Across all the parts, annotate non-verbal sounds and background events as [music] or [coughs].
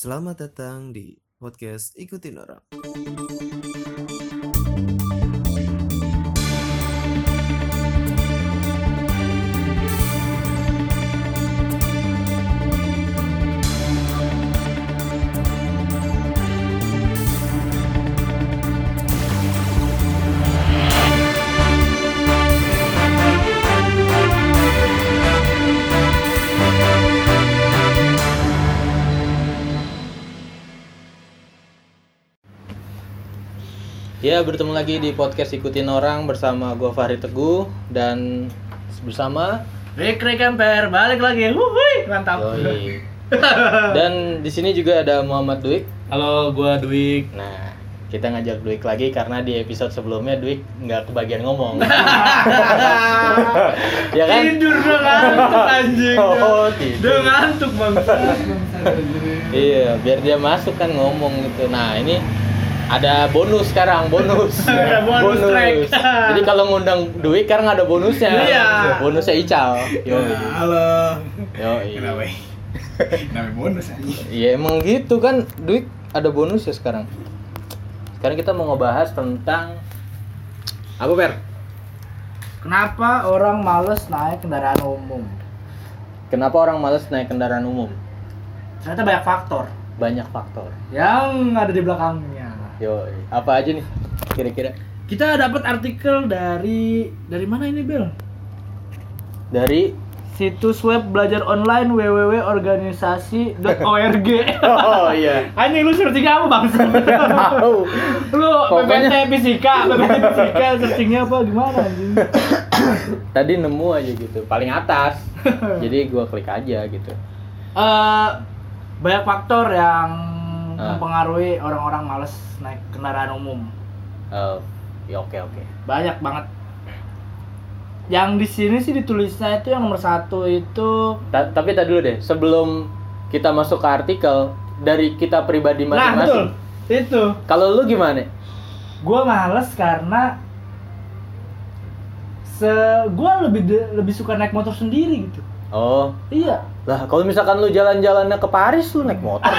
Selamat datang di podcast Ikutin Orang. Ya, bertemu lagi di podcast Ikutin Orang bersama gua Fahri Teguh dan bersama Rick Rick Emper balik lagi. Wuhui, mantap. Yoi. [laughs] Dan di sini juga ada Muhammad Duik. Halo, gua Dwik. Nah, kita ngajak Duik lagi karena di episode sebelumnya Duik nggak kebagian ngomong. [laughs] [laughs] ya kan? Tidur dong ngantuk anjing. Oh, tidur. Udah ngantuk bangsa. Iya, biar dia masuk kan ngomong gitu. Nah, ini ada bonus sekarang, bonus. [laughs] Ada bonus track. Jadi kalau ngundang Duik sekarang ada bonusnya. Iya. Bonusnya Ical. Yoi. Halo. Yoi. Kenapa? [laughs] Namanya bonus aja. Iya emang gitu kan duit ada bonus ya sekarang. Sekarang kita mau ngebahas tentang apa per? Kenapa orang males naik kendaraan umum? Kenapa orang males naik kendaraan umum? Ternyata banyak faktor Banyak faktor. yang ada di belakangnya. Yo, apa aja nih kira-kira? Kita dapat artikel dari dari mana ini Bel? Dari Situs web belajar online www.organisasi.org. Oh iya. [laughs] Anjing lu searching apa bang? [laughs] Tahu. lu Pokoknya- PPT fisika, PPT fisika searchingnya apa gimana anjing? [coughs] Tadi nemu aja gitu, paling atas. [laughs] Jadi gua klik aja gitu. Eh, banyak faktor yang Ah. mempengaruhi orang-orang males naik kendaraan umum. Eh, ya oke oke. banyak banget yang di sini sih ditulisnya itu yang nomor satu itu Ta- Tapi tadi dulu deh, sebelum kita masuk ke artikel dari kita pribadi nah betul masing-masing. itu Kalau lu gimana? gue males karena se gue lebih de- lebih suka naik motor sendiri gitu Oh, iya Lah, kalau misalkan lu jalan-jalannya ke Paris, lu naik motor. [laughs]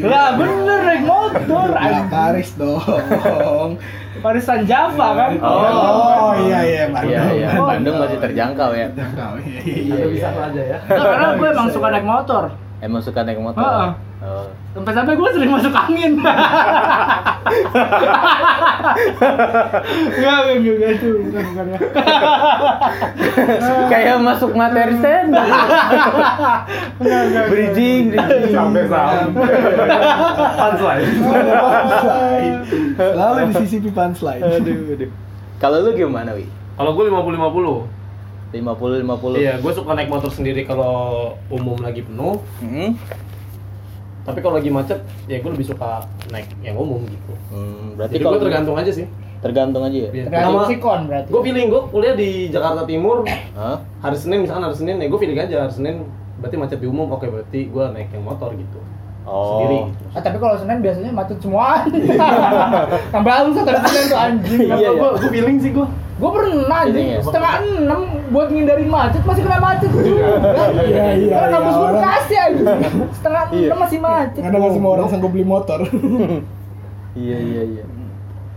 lah bener naik motor Ya, anjing. Paris dong. [laughs] Paris San Java kan Oh, iya iya Bandung. Iya, iya. Oh, Bandung iya. masih terjangkau ya. Jangkau, Iya Iya, iya. bisa iya. aja ya Nah, [laughs] karena gue emang suka naik motor Emang suka naik motor? Heeh. Oh. sampai-sampai gue sering masuk angin Enggak, enggak, enggak, itu bukan, bukan ya. Kayak masuk materi stand. bridging, bridging. Sampai sampai. Punchline. Punchline. Selalu di sisi punchline. Aduh, aduh. Kalau lu gimana, Wi? Kalau gue 50 50 50. 50. Iya, gue suka naik motor sendiri kalau umum lagi penuh. Hmm. Tapi kalau lagi macet, ya gue lebih suka naik yang umum gitu. Hmm, berarti Jadi gue tergantung aja sih. tergantung aja ya. Iya. Tergantung Sama- sikon berarti Gue feeling gue kuliah di Jakarta Timur Hah? hari Senin misalkan hari Senin ya gue feeling aja hari Senin berarti macet di umum oke berarti gue naik yang motor gitu Oh. sendiri gitu. Ah, tapi kalau Senin biasanya macet semua. [laughs] Tambah halus satu Senin tuh anjing. Iya, iya. gue gue feeling sih gue Gue pernah anjing Ini ya. setengah enam buat ngindarin macet masih kena macet juga. Iya, iya, Kan iya, kampus gue orang- Bekasi anjing. Setengah Iya. enam masih macet. Kadang nggak semua orang sanggup beli motor. [laughs] Iya, iya, iya.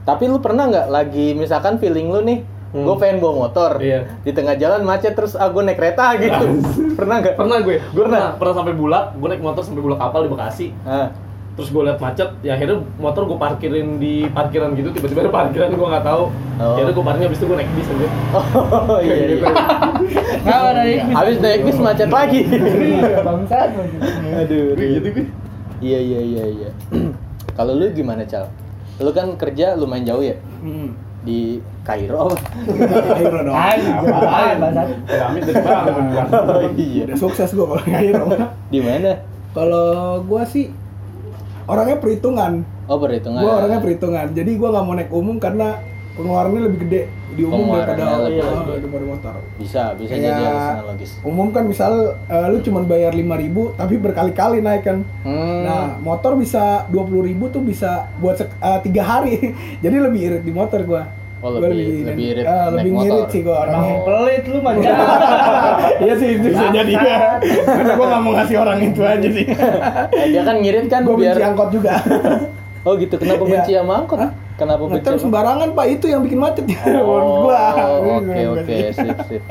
Tapi lu pernah nggak lagi misalkan feeling lu nih, Hmm. gue pengen bawa motor, Iya. di tengah jalan macet terus ah gue naik kereta gitu, pernah nggak? pernah gue gue Pernah? pernah pernah sampai bulak gue naik motor sampai bulak kapal di Bekasi Ah. Terus gue liat macet ya akhirnya motor gue parkirin di parkiran gitu tiba-tiba ada parkiran gue nggak tahu Oh. akhirnya gue parkirnya abis itu gue naik bis aja [laughs] Oh iya iya. Enggak ada yang Habis naik bis macet lagi. Iya, bangsat. Aduh. gitu gue Iya iya iya iya. [clears throat] Kalau lu gimana cal? Lu kan kerja lumayan jauh ya Hmm. di Kairo. Akhirnya dong. Apaan, bangsat. amit dari bangun [laughs] Oh iya. Udah sukses gua kalau akhirnya. Di mana? Kalau gua sih orangnya perhitungan. Oh perhitungan. Gua orangnya perhitungan. Jadi gua nggak mau naik umum karena pengeluarannya lebih gede di umum daripada gede. daripada motor. Bisa bisa Kayak jadi alasan logis. Umum kan misal eh, lu cuma bayar 5000 tapi berkali-kali naik kan. Hmm. Nah, motor bisa 20.000 tuh bisa buat eh, tiga hari. [laughs] Jadi lebih irit di motor gua. Oh, lebih- lebih irit naik lebih motor. ngirit sih Emang orangnya. pelit lu macam. [laughs] Iya sih itu bisa jadi ya. Karena gua nggak mau ngasih orang itu aja sih. Eh, dia kan ngirit kan Gua biar benci angkot juga. [laughs] Oh gitu, kenapa Iya. benci sama angkot? Hah? Kenapa benci? Ngetem sama- sembarangan pak itu yang bikin macet [laughs] menurut Oh, gua. oke oke, sip sip.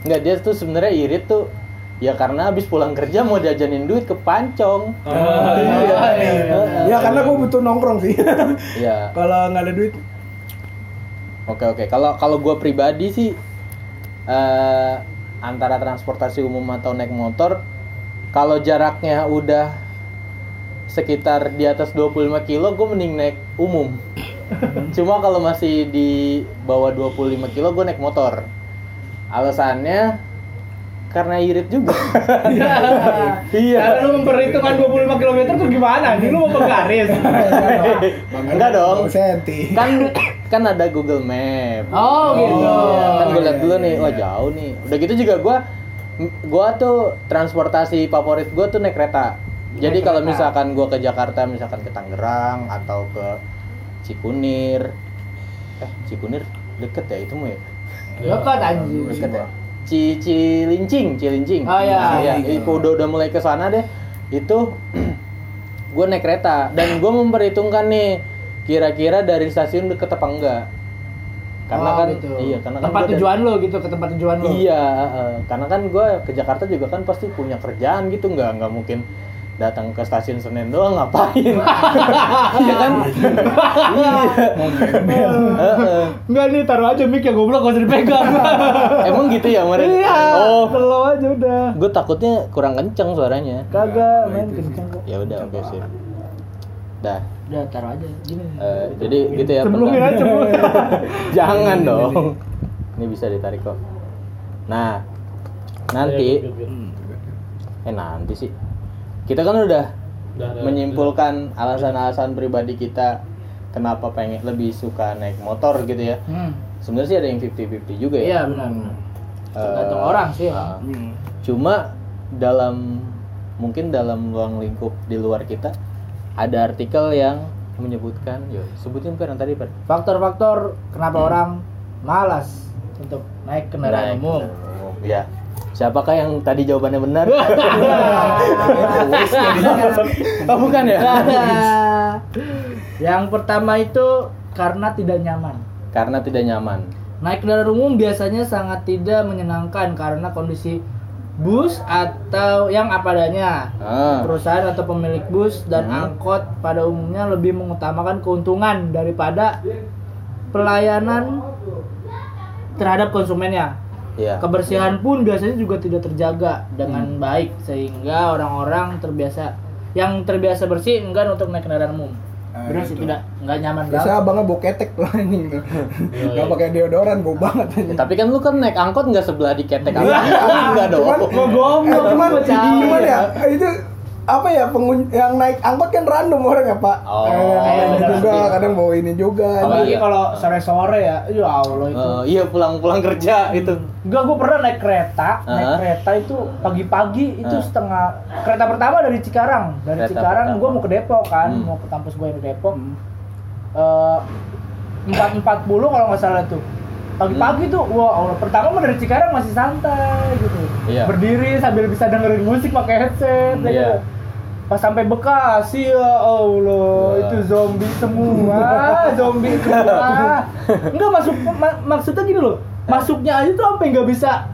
Enggak dia tuh sebenarnya irit tuh ya karena habis pulang kerja mau jajanin duit ke pancong. Oh, iya. Ya karena gua butuh nongkrong sih. Iya. Kalau nggak ada duit, Oke oke. Kalau kalau gue pribadi sih eh antara transportasi umum atau naik motor, kalau jaraknya udah sekitar di atas 25 kilo, gue mending naik umum. [laughs] Cuma kalau masih di bawah 25 kilo, gue naik motor. Alasannya karena irit juga. iya. [laughs] Karena lu memperhitungkan 25 km tuh gimana? Ini lu mau penggaris. [laughs] Enggak dong. senti. kan kan ada Google Map. Oh, gitu. Iya, kan gue liat iya, dulu iya, nih, wah iya. jauh nih. Udah gitu juga gua gua tuh transportasi favorit gua tuh naik kereta. Jadi kalau misalkan gua ke Jakarta, misalkan ke Tangerang atau ke Cikunir. Eh, Cikunir deket ya itu mu ya? Dekat anjing. Deket ya? Ci Cilincing, Cilincing. Oh, iya. Iya, itu udah udah mulai ke sana deh. Itu [clears throat] gue naik kereta dan gue memperhitungkan nih kira-kira dari stasiun deket apa enggak. Karena Oh, kan gitu. iya, karena kan tempat dari- tujuan lu gitu ke tempat tujuan lu. Iya, heeh. karena kan gue ke Jakarta juga kan pasti punya kerjaan gitu, nggak nggak mungkin datang ke stasiun Senen doang ngapain? [laughs] Iya kan? iya. Heeh. Enggak nih taruh aja mic ya goblok gak usah dipegang. [laughs] Emang gitu ya kemarin? iya. Oh, Slow aja udah. gue takutnya kurang kenceng suaranya. Kagak main kenceng kok. Ya udah, oke sih. Dah. Udah taruh aja gini. Eh, jadi gitu ya. Cemplungin aja cemplungin. [laughs] Jangan dong. Ini bisa ditarik kok. Nah, nanti eh nanti sih. Kita kan udah Udah, menyimpulkan alasan-alasan pribadi kita kenapa pengen lebih suka naik motor gitu ya. Hmm. Sebenarnya sih ada yang 50-50 juga ya. Iya benar. benar. Tergantung Eh, orang sih. ah. Cuma dalam mungkin dalam ruang lingkup di luar kita ada artikel yang menyebutkan, yo sebutin per yang tadi per. Faktor-faktor kenapa orang malas untuk naik kendaraan Naik umum. kendaraan umum. Ya. Siapakah yang tadi jawabannya benar? [laughs] oh bukan ya? Yang pertama itu karena tidak nyaman. Karena tidak nyaman. Naik kendaraan umum biasanya sangat tidak menyenangkan karena kondisi bus atau yang apa adanya. Ah. Perusahaan atau pemilik bus dan Hmm. angkot pada umumnya lebih mengutamakan keuntungan daripada pelayanan terhadap konsumennya. Iya. Kebersihan pun biasanya juga tidak terjaga dengan baik sehingga orang-orang terbiasa yang terbiasa bersih enggan untuk naik kendaraan umum. Nah, Benar sih itu. tidak enggak nyaman Biasa banget. abangnya bau ketek tuh anjing [laughs] tuh. Gak pakai deodoran bau banget Ya, anjing. tapi kan lu kan naik angkot nggak sebelah di ketek apa? Iya. Enggak dong. Cuman, eh, cuman, bocah. cuman ya itu apa ya pengun yang naik angkot kan random orang ya pak. Oh, Eh, iya, kadang ini benar. juga kadang bawa ini juga. Apalagi iya. kalau sore-sore ya, ya Allah itu. Eh, iya pulang-pulang kerja itu. Enggak, gue pernah naik kereta, naik Hah? kereta itu pagi-pagi itu Hah. setengah kereta pertama dari Cikarang, dari Kereta Cikarang gue mau ke Depok kan, Hmm. mau ke kampus gue yang di Depok. Empat empat puluh kalau nggak salah tuh. Pagi-pagi tuh, wah Allah. Pertama mah dari Cikarang masih santai gitu. Iya. Berdiri sambil bisa dengerin musik pakai headset. ya Iya. gitu. Pas sampai Bekasi ya Allah, itu zombie semua, [laughs] zombie semua. Enggak masuk ma- maksudnya gini loh. Masuknya aja tuh sampai nggak bisa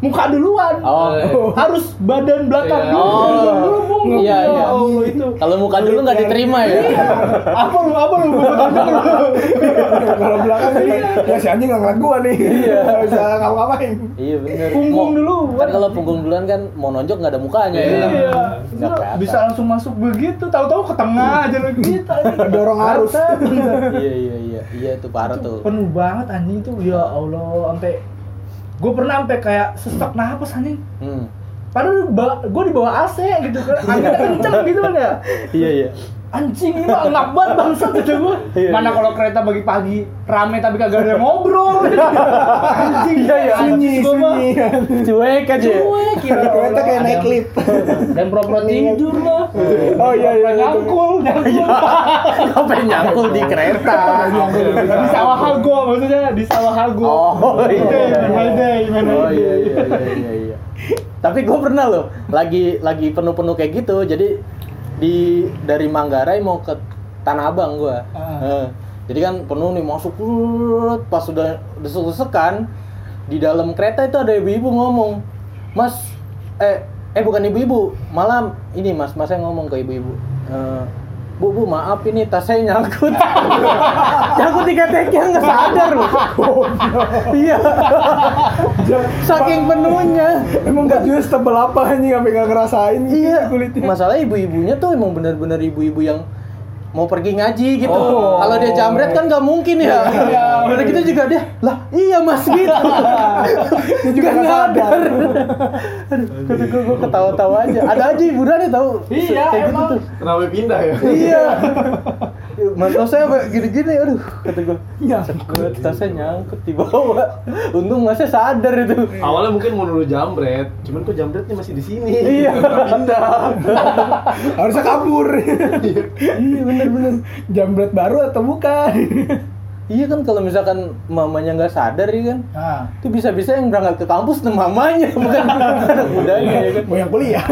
muka duluan. Oh. Harus badan belakang Iya. dulu. Oh. dulu, Bung. Iya, Ya iya. Allah itu. Kalau muka dulu nggak diterima ya. Apa lu apa lu. Kalau belakang ini ya si anjing nggak ngeliat gua nih. Nggak bisa ngapa-ngapain. Iya bener. Punggung dulu. Kan kalau punggung duluan kan mau nonjok nggak ada mukanya. Iya. gitu. Iya. Bisa langsung masuk begitu, tahu-tahu ke tengah aja lu gitu. Dorong arus. iya iya iya iya itu parah tuh. penuh banget anjing tuh ya Allah sampai gue pernah sampai kayak sesak napas anjing Hmm. padahal gue di bawah AC gitu kan anginnya kenceng gitu kan ya Iya iya. Anjing ini mah ngap banget bangsat kata gue Iya, mana iya. kalau kereta pagi-pagi rame tapi kagak ada ngobrol [laughs] anjing Iya, iya. sunyi sunyi Cuek aja. cuek kira kereta kayak naik lift dan pura-pura tidur lah oh iya iya nyangkul nyangkul Ngapain nyangkul di kereta? di sawah hago maksudnya di sawah hago Oh iya. Oh iya iya iya iya. iya. Tapi gue pernah loh, lagi lagi penuh-penuh kayak gitu. Jadi di dari Manggarai mau ke Tanah Abang gue. Ah. jadi kan penuh nih masuk pas sudah desek-desekan di dalam kereta itu ada ibu-ibu ngomong, Mas, eh eh bukan ibu-ibu, malam ini mas, mas saya ngomong ke ibu-ibu. "Eh, Bu, bu, maaf ini tas saya nyangkut. [laughs] nyangkut di keteknya nggak sadar loh. iya. Saking penuhnya. emang bajunya setebel apa anjing sampai nggak ngerasain Iya. kulitnya Masalah ibu-ibunya tuh emang bener-bener ibu-ibu yang mau pergi ngaji gitu. Oh. Kalau dia jamret kan nggak mungkin ya. Iya. Udah gitu juga dia, lah iya mas gitu. [laughs] dia juga Nggak sadar Aduh, kata gue, gue ketawa-tawa aja. Ada aja hiburannya tau. Iya, Kayak gitu emang. tuh. Kenapa pindah ya? Iya. [laughs] Mas saya apa gini-gini, aduh kata gue. Nyangkut. tasnya nyangkut di bawah. Untung masnya sadar itu. Awalnya mungkin mau nuduh jambret, cuman kok jambretnya masih di sini. Iya. Pindah. harusnya kabur Iya bener-bener. jambret baru atau bukan Iya kan kalau misalkan mamanya nggak sadar ya kan, Nah, itu bisa-bisa yang berangkat ke kampus tuh mamanya bukan anak [laughs] mudanya ya kan. mau yang kuliah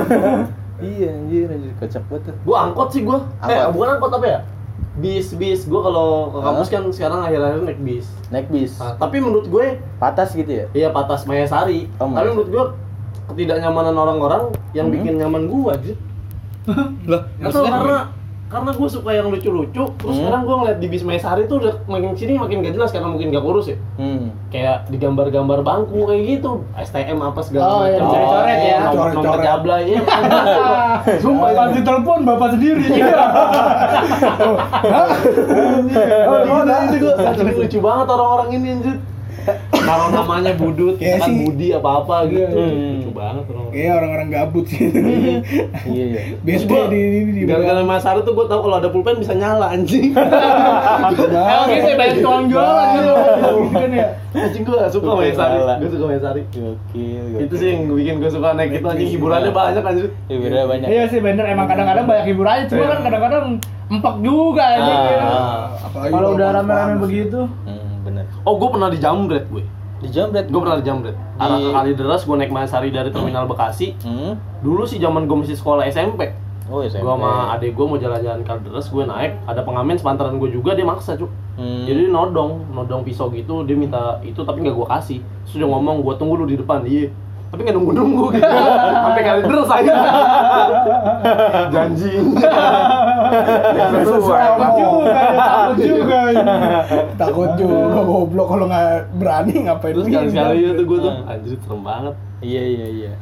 Iya anjir anjir kocak banget. Gua angkot sih gua. Eh, bukan angkot apa ya? Bis, bis. Gua kalau ke kampus kan sekarang akhir-akhir naik bis. Naik bis, Nah, tapi menurut gue patas gitu ya. iya patas Mayasari. Oh, tapi menurut gua ketidaknyamanan orang-orang yang Hmm. bikin nyaman gua aja. Lah, karena karena gue suka yang lucu-lucu, terus Hmm. sekarang gue ngeliat di bis Mayasari tuh udah makin sini makin gak jelas karena mungkin gak kurus ya. Hmm. Kayak digambar-gambar bangku kayak gitu, STM apa segala Oh, macam. yang coret-coret ya. Nomor, nomor Coret-coret. jablay ya. [laughs] Sumpah pas ditelepon bapak sendiri. [laughs] Oh, gila itu gue ini lucu banget orang-orang ini anjir. Naruh namanya Budut, kan sih. Budi apa-apa gitu. Hmm. Lucu banget orang. Kayak orang-orang gabut sih. Iya iya. Best Gua- di di di. Gara-gara Mas tuh gue tau kalau ada pulpen bisa nyala anjing. [laughs] Emang gitu ya banyak tukang jualan gitu. Kan ya. anjing gue gak suka Mayasari. Nyala. Gue suka Mayasari. Gokil. Itu sih yang bikin gue suka naik itu anjing hiburannya banyak anjir. Hiburannya banyak. Iya sih bener emang kadang-kadang banyak hiburannya cuma kan kadang-kadang empek juga aja Ah. gitu. Apalagi Kalau udah rame-rame begitu. Hmm. Oh gue pernah di Jambret gue. Di Jambret. Gue pernah di Jambret. Arah ke Kalideres gue naik Mayasari dari terminal Bekasi. Hmm. Dulu sih zaman gue masih sekolah SMP. Oh SMP. Gue sama adik gue mau jalan-jalan Kalideres, gue naik. Ada pengamen sepantaran gue juga, dia maksa cuk. Hmm. Jadi nodong, nodong pisau gitu, dia minta itu tapi nggak gue kasih. Terus dia ngomong, gue tunggu lu di depan, iya. Tapi nggak nunggu-nunggu gitu. Sampai Kalideres aja. [laughs] Janji. Takut juga, takut juga. Takut juga goblok kalau nggak berani ngapain Terus lagi. sekali-sekali itu gue tuh, Hmm. anjir serem banget. Iya iya iya.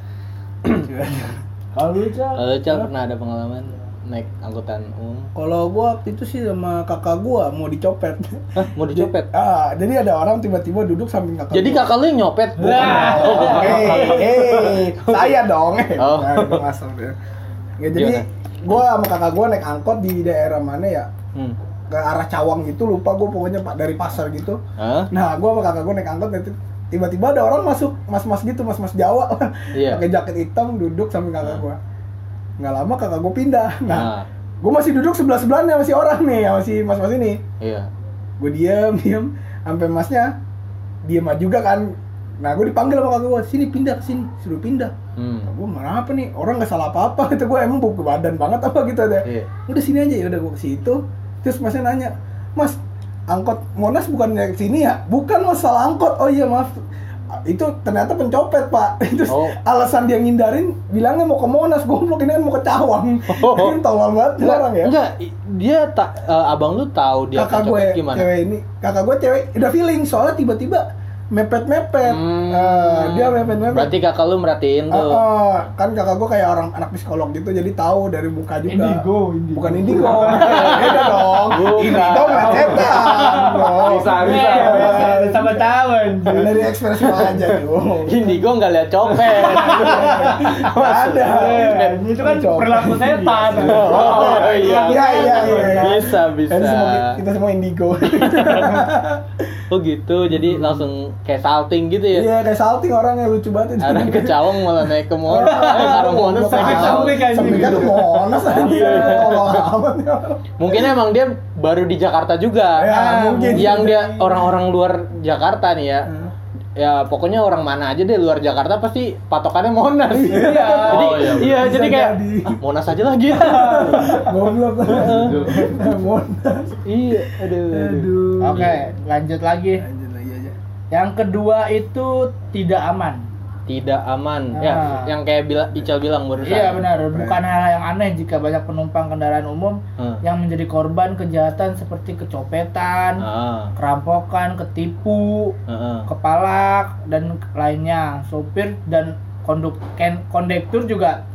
Kalau lu Cal, Lalu Cal pernah ada pengalaman naik angkutan umum? Kalau gua waktu itu sih sama kakak gua mau dicopet. Hah, mau dicopet? [laughs] Ah, jadi ada orang tiba-tiba duduk samping kakak. Jadi gua. kakak lu yang nyopet? Lah. Eh, eh, saya dong. Oh. Nah. Ya, jadi Gimana? gua sama kakak gua naik angkot di daerah mana ya? Hmm. Ke arah Cawang gitu, lupa gua pokoknya pak dari pasar gitu. Hah? Nah, gua sama kakak gua naik angkot nanti tiba-tiba ada orang masuk, mas-mas gitu, mas-mas Jawa. Iya. [laughs] Pakai jaket hitam duduk samping kakak gua. Nggak lama kakak gua pindah. [laughs] Nah, Nah, gua masih duduk sebelah sebelahnya masih orang nih, sama si mas-mas ini. iya. gue diem [laughs] diem sampai masnya diem aja juga kan. Nah gue dipanggil sama kakak gue sini pindah sini. Suruh pindah. Hmm. gue mana apa nih? Orang nggak salah apa apa gitu gue emang buku badan banget apa gitu ada. Iya. udah sini aja. Ya udah gue ke situ. Terus masnya nanya mas angkot monas bukannya ke sini ya? Bukan mas salah angkot. Oh iya maaf itu ternyata pencopet pak [laughs] terus Oh. alasan dia ngindarin bilangnya mau ke monas goblok ini kan mau ke cawang Oh. [laughs] ini tolol banget Enggak, orang ya enggak, dia tak eh, abang lu tahu dia kakak gue gimana? cewek ini kakak gue cewek udah feeling soalnya tiba-tiba mepet mepet Hmm. dia mepet mepet Berarti kakak lu merhatiin tuh. kan kakak gue kayak orang anak psikolog gitu jadi tahu dari muka juga Indigo, indigo. bukan indigo [laughs] beda dong indigo nggak setan. [laughs] Bisa, bisa. Eh, sama tahu dari ekspresi aja tuh Indigo nggak lihat copet. [laughs] ada Eh, Itu kan perilaku setan. Oh, Oh iya. Iya, iya, iya. Bisa, bisa. Kita semua indigo. Oh gitu, jadi langsung kayak salting gitu ya. Iya, kayak salting orangnya lucu banget. itu. Ada ke Cawang malah naik ke Monas. Eh, karo Monas naik ke Sampai gitu. kan Monas aja. Tolong amat. Mungkin emang dia baru di Jakarta juga. Ya, mungkin. Yang dia orang-orang luar Jakarta nih ya. Hmm. Ya pokoknya orang mana aja deh luar Jakarta pasti patokannya Monas. Iya. jadi Oh, iya, iya, jadi kayak jadi. "Ah, Monas aja lagi ya. [laughs] Goblok. Monas. iya, aduh. aduh. Aduh. Oke, lanjut lagi. Lanjut lagi aja. Yang kedua itu tidak aman. Tidak aman. Ah. Ya, yang kayak bila, Ical bilang barusan. Iya benar, bukan hal yang aneh jika banyak penumpang kendaraan umum Hmm. yang menjadi korban kejahatan seperti kecopetan, Ah, kerampokan, ketipu, heeh. kepala dan lainnya. Sopir dan konduk ken- kondektur juga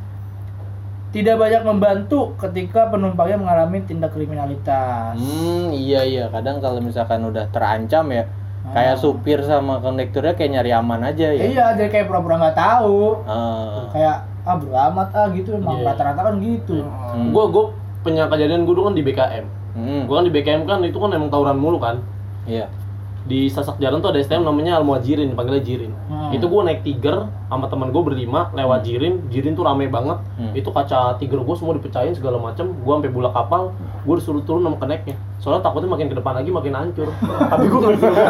tidak banyak membantu ketika penumpangnya mengalami tindak kriminalitas. Hmm, iya iya. Kadang kalau misalkan udah terancam ya, Ah. kayak supir sama kondekturnya kayak nyari aman aja ya. Iya, jadi kayak pura-pura nggak tahu. Ah. Kayak ah beramat ah gitu emang Iya. rata-rata kan gitu. Hmm. Gue gue punya kejadian gue dulu kan di BKM. Hmm, Gue kan di BKM kan itu kan emang tawuran mulu kan. Iya. Di sasak jalan tuh ada STM namanya Al Muajirin, panggilnya Jirin. Hmm. Itu gue naik Tiger sama teman gue berlima lewat Jirin. Jirin tuh rame banget. Hmm. Itu kaca Tiger gue semua dipecahin segala macem. Gue sampai bulak kapal. Gue disuruh turun sama keneknya. Soalnya takutnya makin ke depan lagi makin hancur. [laughs] Tapi gue nggak disuruh. [laughs]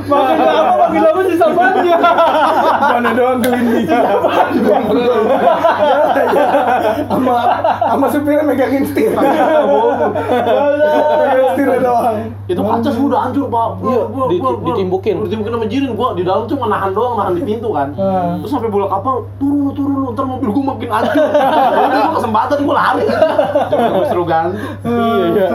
Makin lama makin lama sisa bannya. Mana doang kelindi. [laughs] Sama sama supirnya megangin setir. Megangin setirnya doang. itu kaca semua udah hancur pak Iya, di- ditimbukin. ditimbukin sama jirin gua di dalam cuma nahan doang nahan di pintu kan Hmm. terus sampai bola kapal turun lu turun lu ntar mobil gua makin hancur [laughs] Udah, gua kesempatan gua lari jangan gua suruh ganti Iya, iya.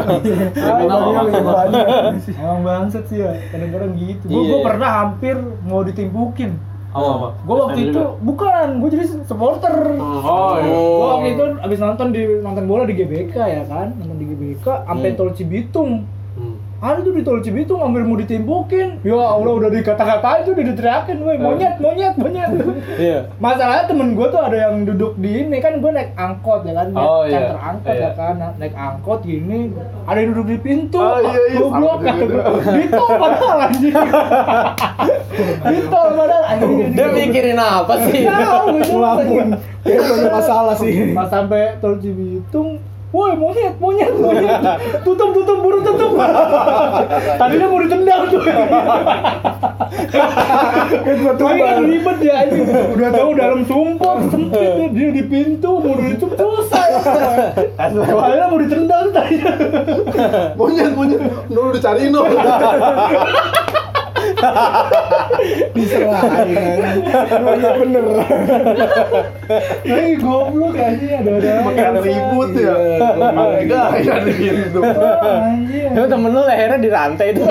Emang bangsat sih ya, kadang-kadang gitu. Gue Iya. pernah hampir mau ditimpukin. apa apa Gue waktu itu bukan, gue jadi supporter. oh iya Gue waktu itu abis nonton di nonton bola di GBK ya kan, nonton di GBK, sampai Hmm. tol Cibitung. Ada tuh di tol Cibitung hampir mau ditimpukin. Ya Allah udah dikata-katain tuh udah diteriakin, woi monyet, monyet, monyet. [laughs] Iya. Masalahnya temen gue tuh ada yang duduk di ini kan gue naik angkot ya kan, naik Oh, iya. charter angkot Iya. ya kan, Nah, naik angkot gini, ada yang duduk di pintu, Oh, iya, iya, goblok sama juga. di tol padahal anjing, [laughs] di tol padahal anjing. Dia mikirin apa sih? Tahu itu Ngelamun. Dia banyak masalah sih. Pas sampai tol Cibitung, woi monyet, monyet, monyet, tutup, tutup, buru tutup. Tadinya mau ditendang tuh. Tapi kan ribet ya ini. Udah tahu dalam sumpah sempit ya. dia di pintu mau ditutup selesai. Akhirnya mau ditendang tadi. monyet monyet dulu dicariin dong [laughs] Diserahin. Oh iya bener. Ini goblok ya sih ada-ada. makin ribut ya pakai gaya di pintu Anjir. Itu temen lu lehernya dirantai itu.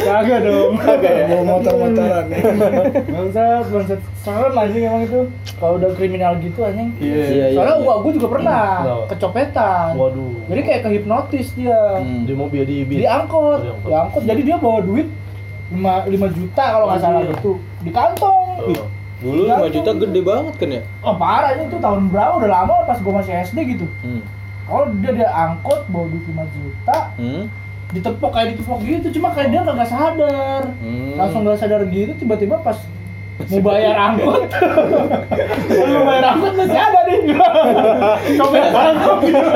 Kagak dong. Kagak ya? Bawa motor-motoran. [laughs] Bangsat, bangsat. Serem anjing emang itu. Kalau udah kriminal gitu anjing. Iya, iya. Soalnya iya. gua, gua juga pernah Kenapa? kecopetan. waduh Jadi kayak kehipnotis dia. Hmm. di mobil di bis Di angkot. diangkut. Jadi dia bawa duit 5, 5 juta kalau nggak salah Anjir. gitu. Di kantong. Oh. Dulu 5 juta gede banget kan ya? Oh parah ini tuh tahun berapa udah lama pas gua masih SD gitu. Hmm. Kalau dia dia angkot bawa duit 5 juta, Hmm. ditepok kayak ditepok gitu, cuma kayak dia kagak sadar. Hmm. Langsung gak sadar gitu tiba-tiba pas mau bayar angkot. Mau bayar angkot masih ada nih. Copet angkot gitu.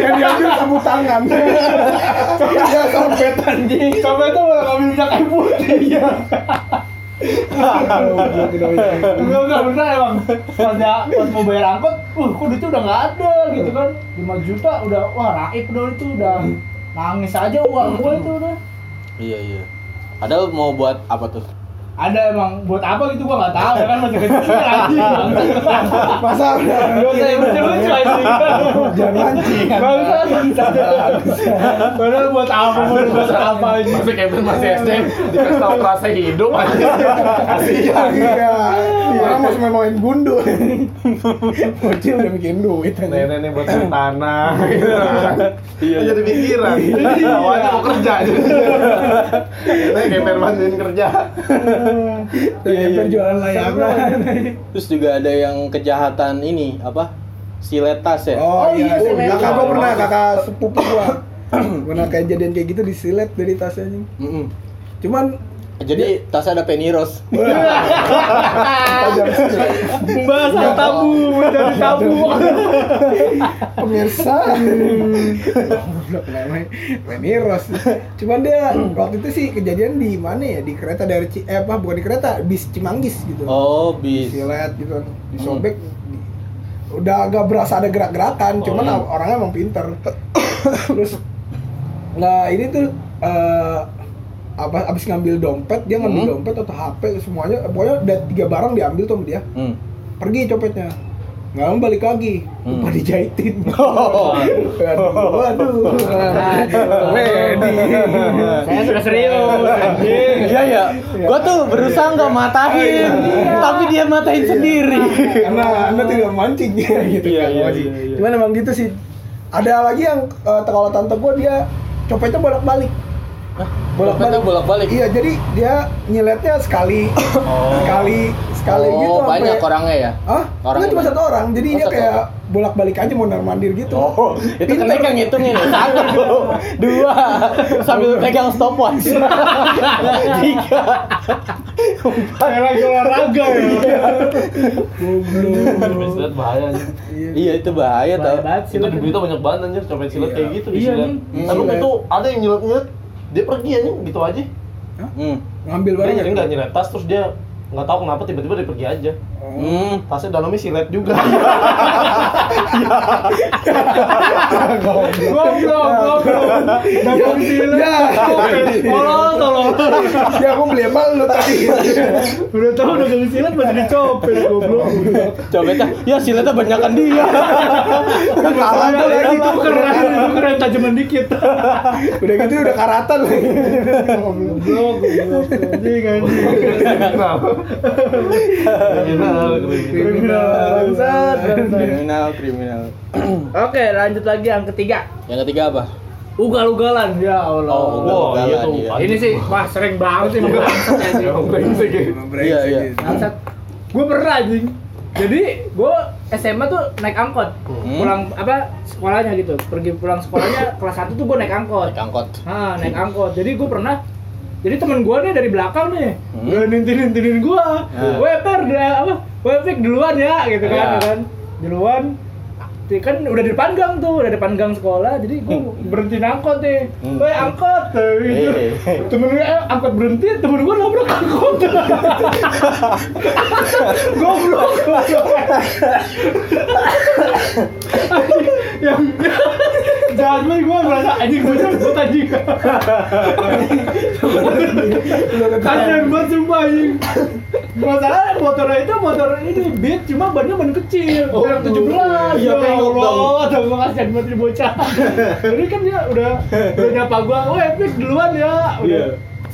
Yang diambil sapu tangan. Ya sompet anjing. Copet tuh malah ngambil minyak kayu putih. Iya. Enggak, enggak bener emang pas, dia, pas mau bayar angkot, uh kok duitnya udah nggak ada gitu kan 5 juta udah, wah raib dong itu udah nangis aja uang gue itu udah Iya, iya. Padahal mau buat apa tuh? Ada emang buat apa gitu gua nggak tahu ya kan masih kecil lagi. Masa udah. Usah yang lucu-lucu aja. Jangan usah. Padahal buat apa, mau buat apa aja masih Kevin masih SD dikasih tahu kerasa hidup aja. Kasihan. Iya. Orang masih mau main gundu. Bocil udah mikirin duit aja. nenek buat tanah. Gitu iya jadi pikiran. Awalnya mau kerja. Jadi nenek kayak jadi kerja Iya, jualan layangan. Terus juga ada yang kejahatan ini apa? silet tas ya. Oh, Oh iya, iya, kakak gua pernah, kakak sepupu gua. [clears throat] pernah kejadian kayak gitu disilet dari tasnya anjing. Mm-mm. Cuman Jadi tasnya ada peniros. tajam [laughs] Pembahasan tabu menjadi tabu. pemirsa. Meniros cuman dia waktu itu sih kejadian di mana ya? Di kereta dari Ci- eh apa bukan di kereta bis Cimanggis gitu. Oh, bis. silet gitu. Disobek di- udah agak berasa ada gerak-gerakan cuman Hmm. orangnya emang pinter. Terus nah ini tuh eh, apa abis ngambil dompet dia ngambil Hmm. dompet atau HP semuanya pokoknya ada tiga barang diambil tuh sama dia Hmm. pergi copetnya nggak lama balik lagi Hmm. lupa dijahitin [laughs] Oh. waduh waduh Ready. Saya sudah serius. Iya ya, gua tuh berusaha nggak matahin, tapi dia matahin sendiri. karena anda tidak mancing ya gitu Iya, kan iya, Wajib. iya, iya. cuman emang gitu sih ada lagi yang eh, kalau tante gue dia copetnya bolak balik bolak balik bolak-balik? iya jadi dia nyiletnya sekali sekali sekali oh, gitu sampai- banyak orangnya ya? Hah? Orangnya Enggak cuma satu orang, jadi Oh, dia kayak bolak-balik aja mondar mandir gitu. Oh, itu kan yang ngitungin ya. Satu, dua, [laughs] sambil pegang stopwatch. [laughs] Tiga, Kayak lagi olahraga ya. Silet bahaya anjir. Iya itu bahaya Bahaya tau. Itu di berita banyak banget anjir copet silet Iya. kayak gitu di Iya. Tapi itu ada yang nyilet-nyilet dia pergi aja gitu aja. Hmm. Ngambil Dia barang. nyari nggak nyilet tas terus dia nggak tahu kenapa tiba-tiba dia pergi aja. Hmm. Tasnya dalamnya silet juga. [laughs] Goblok, goblok. Dagang silet. Ya. Tolong, tolong. Ya aku beli apa lu tadi? Udah tahu dagang silet masih dicopet goblok. Copetnya, ya siletnya banyakan dia. Kalah tuh lagi Itu keren, itu keren tajaman dikit. Udah gitu udah karatan lagi. Goblok, goblok. Anjing, anjing. Kriminal, Kriminal, bangsat. Kriminal, kriminal. Oke, lanjut lagi yang ketiga. Yang ketiga apa? Ugal-ugalan, ya Allah. Oh, Wah, iya tuh. Iya. Ini sih, wah sering banget sih bangsat anjing. Brengsek ya. Iya, iya. Bangsat. Gue pernah anjing. Jadi gue SMA tuh naik angkot. Hmm. Pulang apa sekolahnya gitu. Pergi pulang sekolahnya kelas 1 tuh gue naik angkot. Naik angkot. Nah, naik angkot. Jadi gue pernah jadi temen gue nih dari belakang nih, Hmm. udah nintin nintinin gue, Nah. weper udah apa, wepik duluan ya, gitu kan, ya kan, duluan, Di- kan udah di depan gang tuh, udah di depan gang sekolah, jadi gue berhenti angkot nih, Hmm. woi angkot, tuh, [laughs] gitu. Temen gue eh, angkot berhenti, temen gue nabrak angkot, [laughs] goblok. [laughs] yang jahat banget gue merasa anjing gue jemput anjing kasian banget sumpah anjing masalah motornya itu motor ini beat cuma bannya ban kecil Oh. yang 17 Iya, ya. Allah atau gue kasihan banget ini bocah jadi kan dia udah udah nyapa gua oh epic duluan ya udah Iya.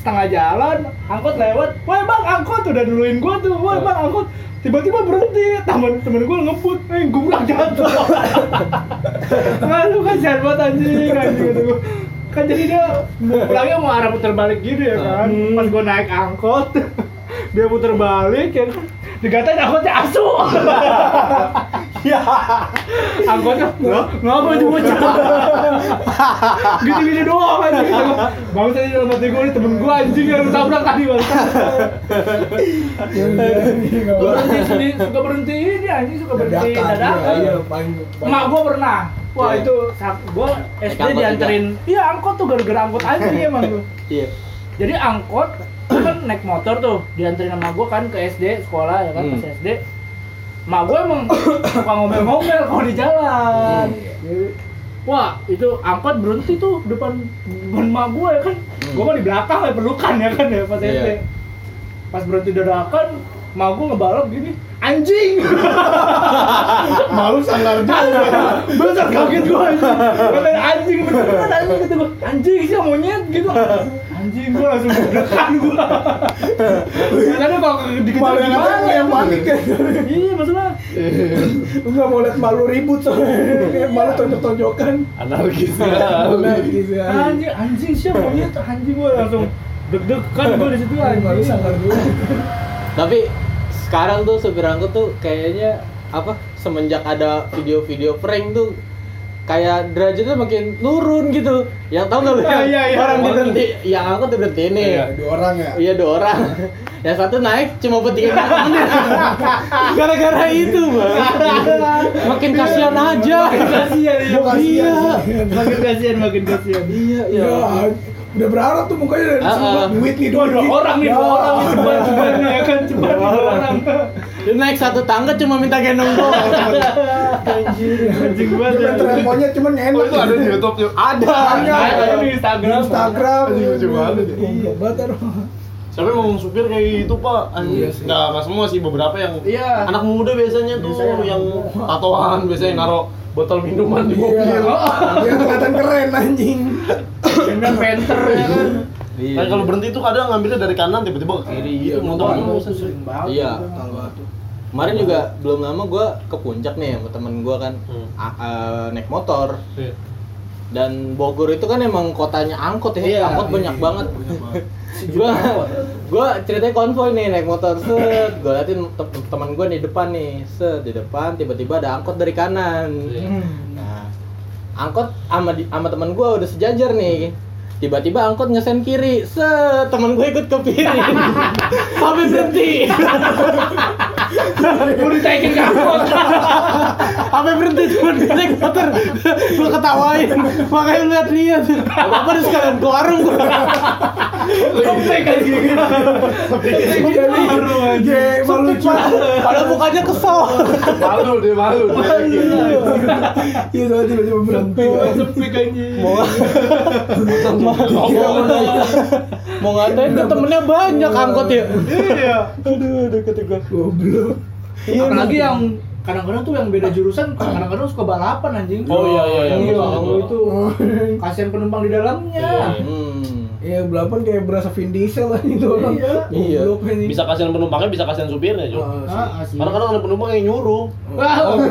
Setengah jalan angkot lewat. Woi bang angkot? Udah duluin gua tuh. Woi bang angkot? Tiba-tiba berhenti. Temen temen gua ngebut. Eh gumrak jatuh [laughs] Aduh kasihan banget anjing anjing gua. kan jadi dia mau pulangnya mau arah putar balik gitu ya kan. Pas gua naik angkot [laughs] dia putar balik ya kan. Dikatain angkotnya asu [laughs] Ya. angkotnya? "Lah, ngapa aja bocah? Gitu-gitu doang anjing. Bang saya dalam hati gue temen gue anjing yang tabrak tadi bang. Berhenti sendiri suka berhenti ini anjing suka berhenti Dadakan. Iya, emak gue pernah. Wah Iya. itu saat gue SD dianterin. iya angkot tuh gara-gara angkot aja emang gue [laughs] Iya. jadi angkot kan naik motor tuh. Dianterin sama gue kan ke SD sekolah ya kan Hmm. pas SD mak gue emang suka ngomel-ngomel kalau di jalan. Jadi, wah itu angkot berhenti tuh depan depan mak gue ya kan. Gue mah di belakang ya pelukan ya kan ya pas Iya. SD pas berhenti dadakan mak gue ngebalap gini anjing [laughs] malu sanggar juga. [laughs] Besar kaget gue anjing anjing beneran anjing kata gue Anjing [laughs] sih monyet gitu Anjing gue langsung deg-degan gue Karena kalau dikejar Malu yang gimana yang panik ya. Iya masalah Lu nggak mau liat malu ribut soalnya. Malu tonjok-tonjokan. Anarkis Anarkis ya. Anjing, anjing sih monyet Anjing gue langsung deg-degan gue di situ Malu anjing sanggar juga. Tapi sekarang tuh supir angkot tuh kayaknya apa semenjak ada video-video prank tuh kayak derajatnya makin turun gitu. Yang tahu nggak lu? Ah, iya, iya. Orang berhenti, yang angkot berhenti nih. Iya, dua orang ya. Iya dua orang. Yang satu naik cuma buat tiga temennya. [laughs] Gara-gara itu bang. Makin kasihan aja. kasihan ya Iya. kasihan sih. makin kasihan makin kasihan Iya Ya, udah berharap tuh mukanya dari Ah, semua ah. duit nih dua duit dua orang nih Ya. dua orang nih ceban cebannya ya kan nih dua orang Dia naik satu tangga cuma minta gendong doang. anjing anjing banget main tren monyet cuman enak. Oh, itu ada di YouTube yuk. Ada. Ada. ada di Di Instagram Instagram. Banget ya. Goblok banget. Siapa yang ngomong supir kayak gitu pak? Iya sih. Nggak, nggak semua sih, beberapa yang Iya. anak muda biasanya tuh Biasanya. yang tatoan biasanya naruh botol minuman di Iya. mobil. Dia kelihatan keren anjing. [laughs] dengan penter ya kan Kan kalau berhenti tuh kadang ngambilnya dari kanan tiba-tiba ke kiri Iya, gitu motor itu Iya. Banget. Kemarin juga belum lama gue ke puncak nih sama temen gue kan Hmm. a- naik motor Iya. dan Bogor itu kan emang kotanya angkot ya, Iya, angkot iya, banyak iya, banget. banyak banget. [laughs] Gua gua ceritanya konvoy nih naik motor set, gua liatin te- teman gue di depan nih, set di depan tiba-tiba ada angkot dari kanan. Iya. Nah, angkot sama sama teman gue udah sejajar nih. Tiba-tiba angkot ngesen kiri, set teman gue ikut ke kiri, [laughs] sampai berhenti. mau ditaikin ke angkot. Sampai berhenti cuma di naik motor. Gue ketawain. Makanya lu liat-liat Apa udah sekalian ke warung gue malu. Padahal mukanya kesel. Malu dia malu. Iya, tiba-tiba berhenti. Mau Mau ngatain tuh temennya banyak angkot ya. Iya. Aduh aduh kata gue Goblok. Iya, apalagi yang kadang-kadang tuh yang beda jurusan kadang-kadang suka balapan anjing. Oh, iya, iya, iya, Iya, itu kasihan penumpang di dalamnya. Hmm Iya, belapan kayak berasa Vin Diesel lah itu orang. Iya. Iya. Bisa kasihan penumpangnya, bisa kasihan supirnya, Jo. Ah. Ah. Karena kadang ada penumpang yang nyuruh. Wah, oh,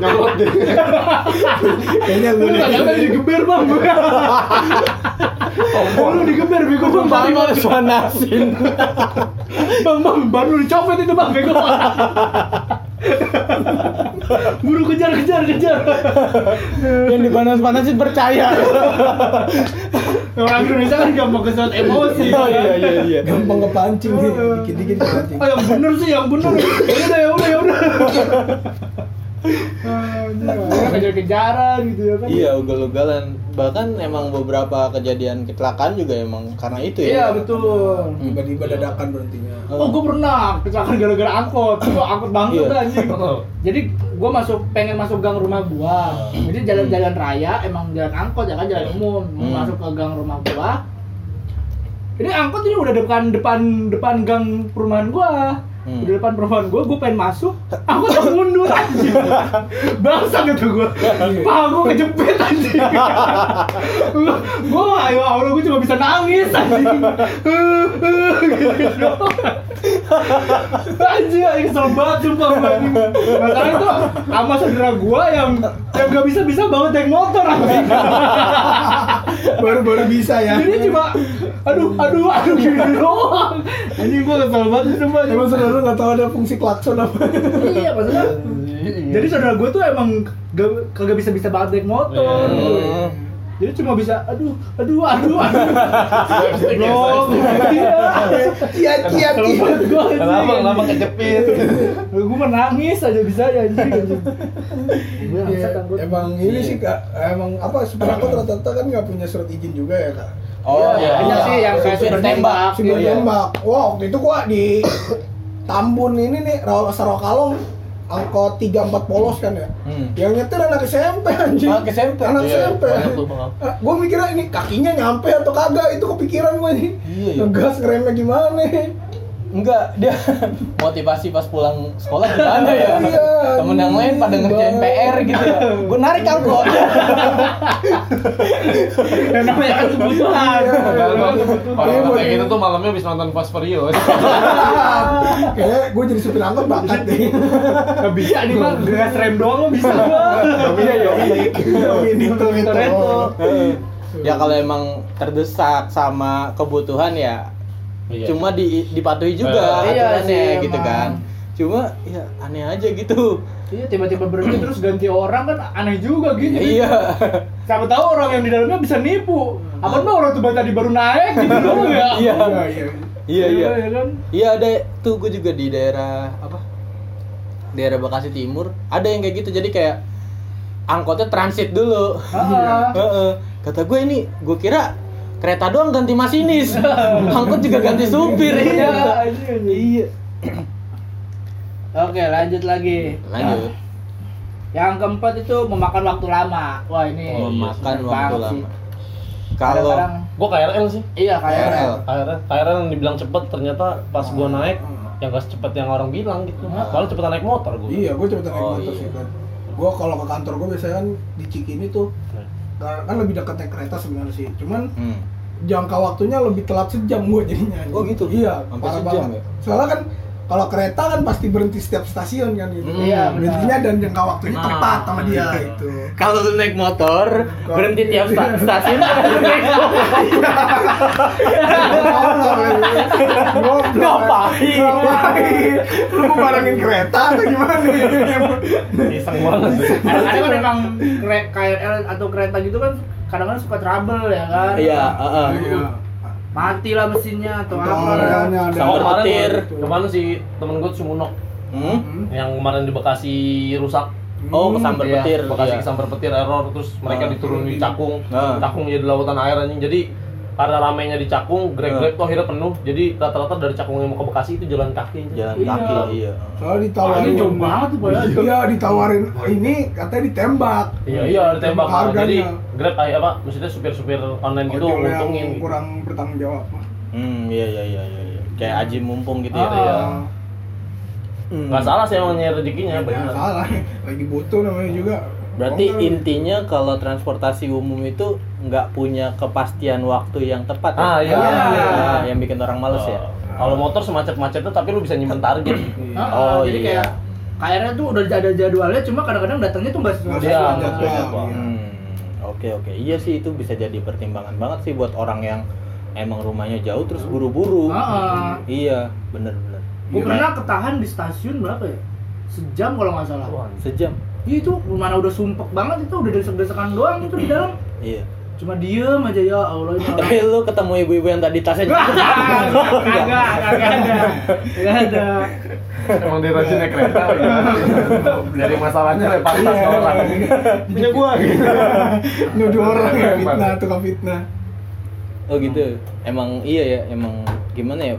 Nyolot deh. Kayaknya lu lu nih. kadang digeber bang [laughs] lu digeber bego bang bang malah panasin bang bang baru dicopet itu bang bego buru kejar kejar kejar Yang dipanas-panasin percaya orang Indonesia kan gampang kesuat emosi Oh iya iya iya Gampang kepancing nih, dikit-dikit kepancing. Oh yang bener sih, yang bener. Ya udah ya udah ya udah. Kejar-kejaran gitu ya kan. Iya ugal-ugalan Bahkan emang beberapa kejadian kecelakaan juga emang karena itu ya Iya betul. Tiba-tiba dadakan berhentinya. Oh, gue pernah kecelakaan gara-gara angkot. Itu angkot banget Iya. anjing. [laughs] Jadi gue masuk pengen masuk gang rumah gua. Jadi jalan-jalan raya emang jalan angkot ya kan jalan umum. Mau Hmm. masuk ke gang rumah gua. Ini angkot ini udah depan depan depan gang perumahan gua. Hmm. Udah depan perumahan gua, gua pengen masuk, angkot tak mundur anjing. [laughs] Bangsa gitu gua. Paha gua kejepit anjing. Gua ayo Allah gua cuma bisa nangis anjing. [laughs] Anjing anjing kesel banget sumpah makanya itu sama saudara gua yang yang gak bisa bisa banget naik motor anjing [laughs] Baru-baru bisa ya. jadi cuma aduh aduh aduh gini doang anjing gua kesel banget sumpah. Emang saudara nggak tahu ada fungsi klakson apa? iya maksudnya jadi saudara gua tuh emang gak, kagak bisa bisa banget naik motor Hmm. jadi cuma bisa aduh aduh aduh aduh Goblok. iya Iya, iya, iya. Lama lama kejepit. gue menangis aja bisa ya. Gue Iya, emang ini sih kak, emang apa supir angkot rata-rata kan nggak punya surat izin juga ya kak. Oh Iya, iya sih, yang kayak supir tembak. Iya. tembak. Wah, waktu itu gua di Tambun ini nih, Rawa Sarokalong angkot 34 polos kan ya. Hmm. Yang nyetir anak SMP anjing. Anak SMP? Anak Iya, SMP. Eh, gua mikirnya ini kakinya nyampe atau kagak, itu kepikiran gua nih. Iya, iya. Ngegas ngeremnya gimana? Enggak, dia [laughs] motivasi pas pulang sekolah gimana ya? [laughs] Iya. Temen yang lain pada ngerjain PR gitu ya. Gue narik angkot. [laughs] yang namanya kan kebutuhan Kalau kayak gitu tuh malamnya habis nonton Fast Furious. Kayaknya gua jadi supir angkot bakat deh. Gak bisa nih bang, gas rem doang lo bisa gua Iya, iya. Ini tuh itu. ya kalau emang terdesak sama kebutuhan ya Iya. cuma di, dipatuhi juga Iya aturannya sih, gitu emang. kan. cuma ya aneh aja gitu Iya tiba-tiba berhenti terus ganti orang kan aneh juga gitu. iya Siapa tahu orang yang di dalamnya bisa nipu. Apa tuh orang tuh tadi baru naik gitu [laughs] doang ya? iya Iya, iya. iya iya ya kan? iya ada tuh gue juga di daerah apa daerah Bekasi Timur ada yang kayak gitu jadi kayak angkotnya transit dulu Ah. Heeh. kata gue ini gue kira kereta doang ganti masinis [laughs] angkot juga ganti supir Iya, anjing, anjing. iya Oke, lanjut lagi. lanjut Yang keempat itu memakan waktu lama. Wah, ini memakan waktu sih. lama kalau Gua KRL sih. iya kayak KRL. KRL, KRL yang dibilang cepet ternyata pas gua naik yang gak secepat yang orang bilang gitu. Malah cepetan naik motor gua. Iya, gue cepetan naik Oh, motor iya. sih kan. Gue kalau ke kantor gue biasanya kan di Cikini tuh kan kan lebih dekat naik kereta sebenarnya sih. Cuman Hmm. jangka waktunya lebih telat sejam gue jadinya. Oh, gitu? Iya, parah sejam banget. ya? Soalnya kan kalau kereta kan pasti berhenti setiap stasiun kan gitu. Hmm. Iya, benar. Berhentinya dan jangka waktunya Nah. tepat sama dia itu. kalau lu naik motor berhenti tiap sta- stasiun [laughs] Goblok. Ngapain? Ngapain? Lu mau barengin kereta atau gimana? Iseng banget sih. Kadang-kadang kan emang KRL atau kereta gitu kan kadang-kadang suka trouble ya kan. iya heeh. Iya. Mati lah mesinnya atau apa. arealnya ada. Sama kemarin si temen gua Sumunok Hmm? yang kemarin di Bekasi rusak. oh kesambar Iya, petir Bekasi iya. kesambar petir error terus mereka Ah. diturunin di Cakung. Ah. Cakung jadi lautan air anjing. Jadi karena ramainya di Cakung, Grab-Grab Ah. tuh akhirnya penuh. Jadi rata-rata dari Cakung yang mau ke Bekasi itu jalan kaki. jalan Iya. kaki iya Soalnya ditawarin. ini jauh banget tuh padahal. Iya, ditawarin ini katanya ditembak. Iya, iya ditembak. Harganya. Jadi Grab kayak apa? Maksudnya supir-supir online gitu Ojol yang nguntungin. gitu. kurang bertanggung jawab. hmm iya iya iya iya iya. kayak aji mumpung gitu ya Ah. iya. Hmm. Nggak salah sih emang nyari rezekinya, Ya, benar. salah. Lagi butuh namanya juga. Berarti Oh, intinya kalau transportasi umum itu nggak punya kepastian waktu yang tepat ya? Ah, iya. Ah, yang bikin orang males ya Oh. Kalau motor semacet-macetnya tapi lu bisa nyimpen target. Ah, Oh, jadi iya. kayak KRL tuh udah ada jadwalnya cuma kadang-kadang datangnya tuh nggak sesuai Iya, jadwal, iya. Hmm, oke oke iya sih itu bisa jadi pertimbangan banget sih buat orang yang emang rumahnya jauh terus buru-buru Ah, ah. iya bener bener Gue Iya. pernah ketahan di stasiun berapa ya? Sejam kalau nggak salah. Wah, sejam Iya itu mana udah sumpek banget itu udah desek-desekan doang itu di [clears throat] dalam. iya Cuma diem aja ya Allah orang. tapi lu ketemu ibu-ibu yang tadi tasnya Kagak, kagak ada. Kagak ada. Emang dia rajin naik kereta ya. Dari masalahnya lempar tas ke orang. Punya gua gitu. Nuduh orang ya fitnah, tukang fitnah. oh gitu emang iya ya emang gimana ya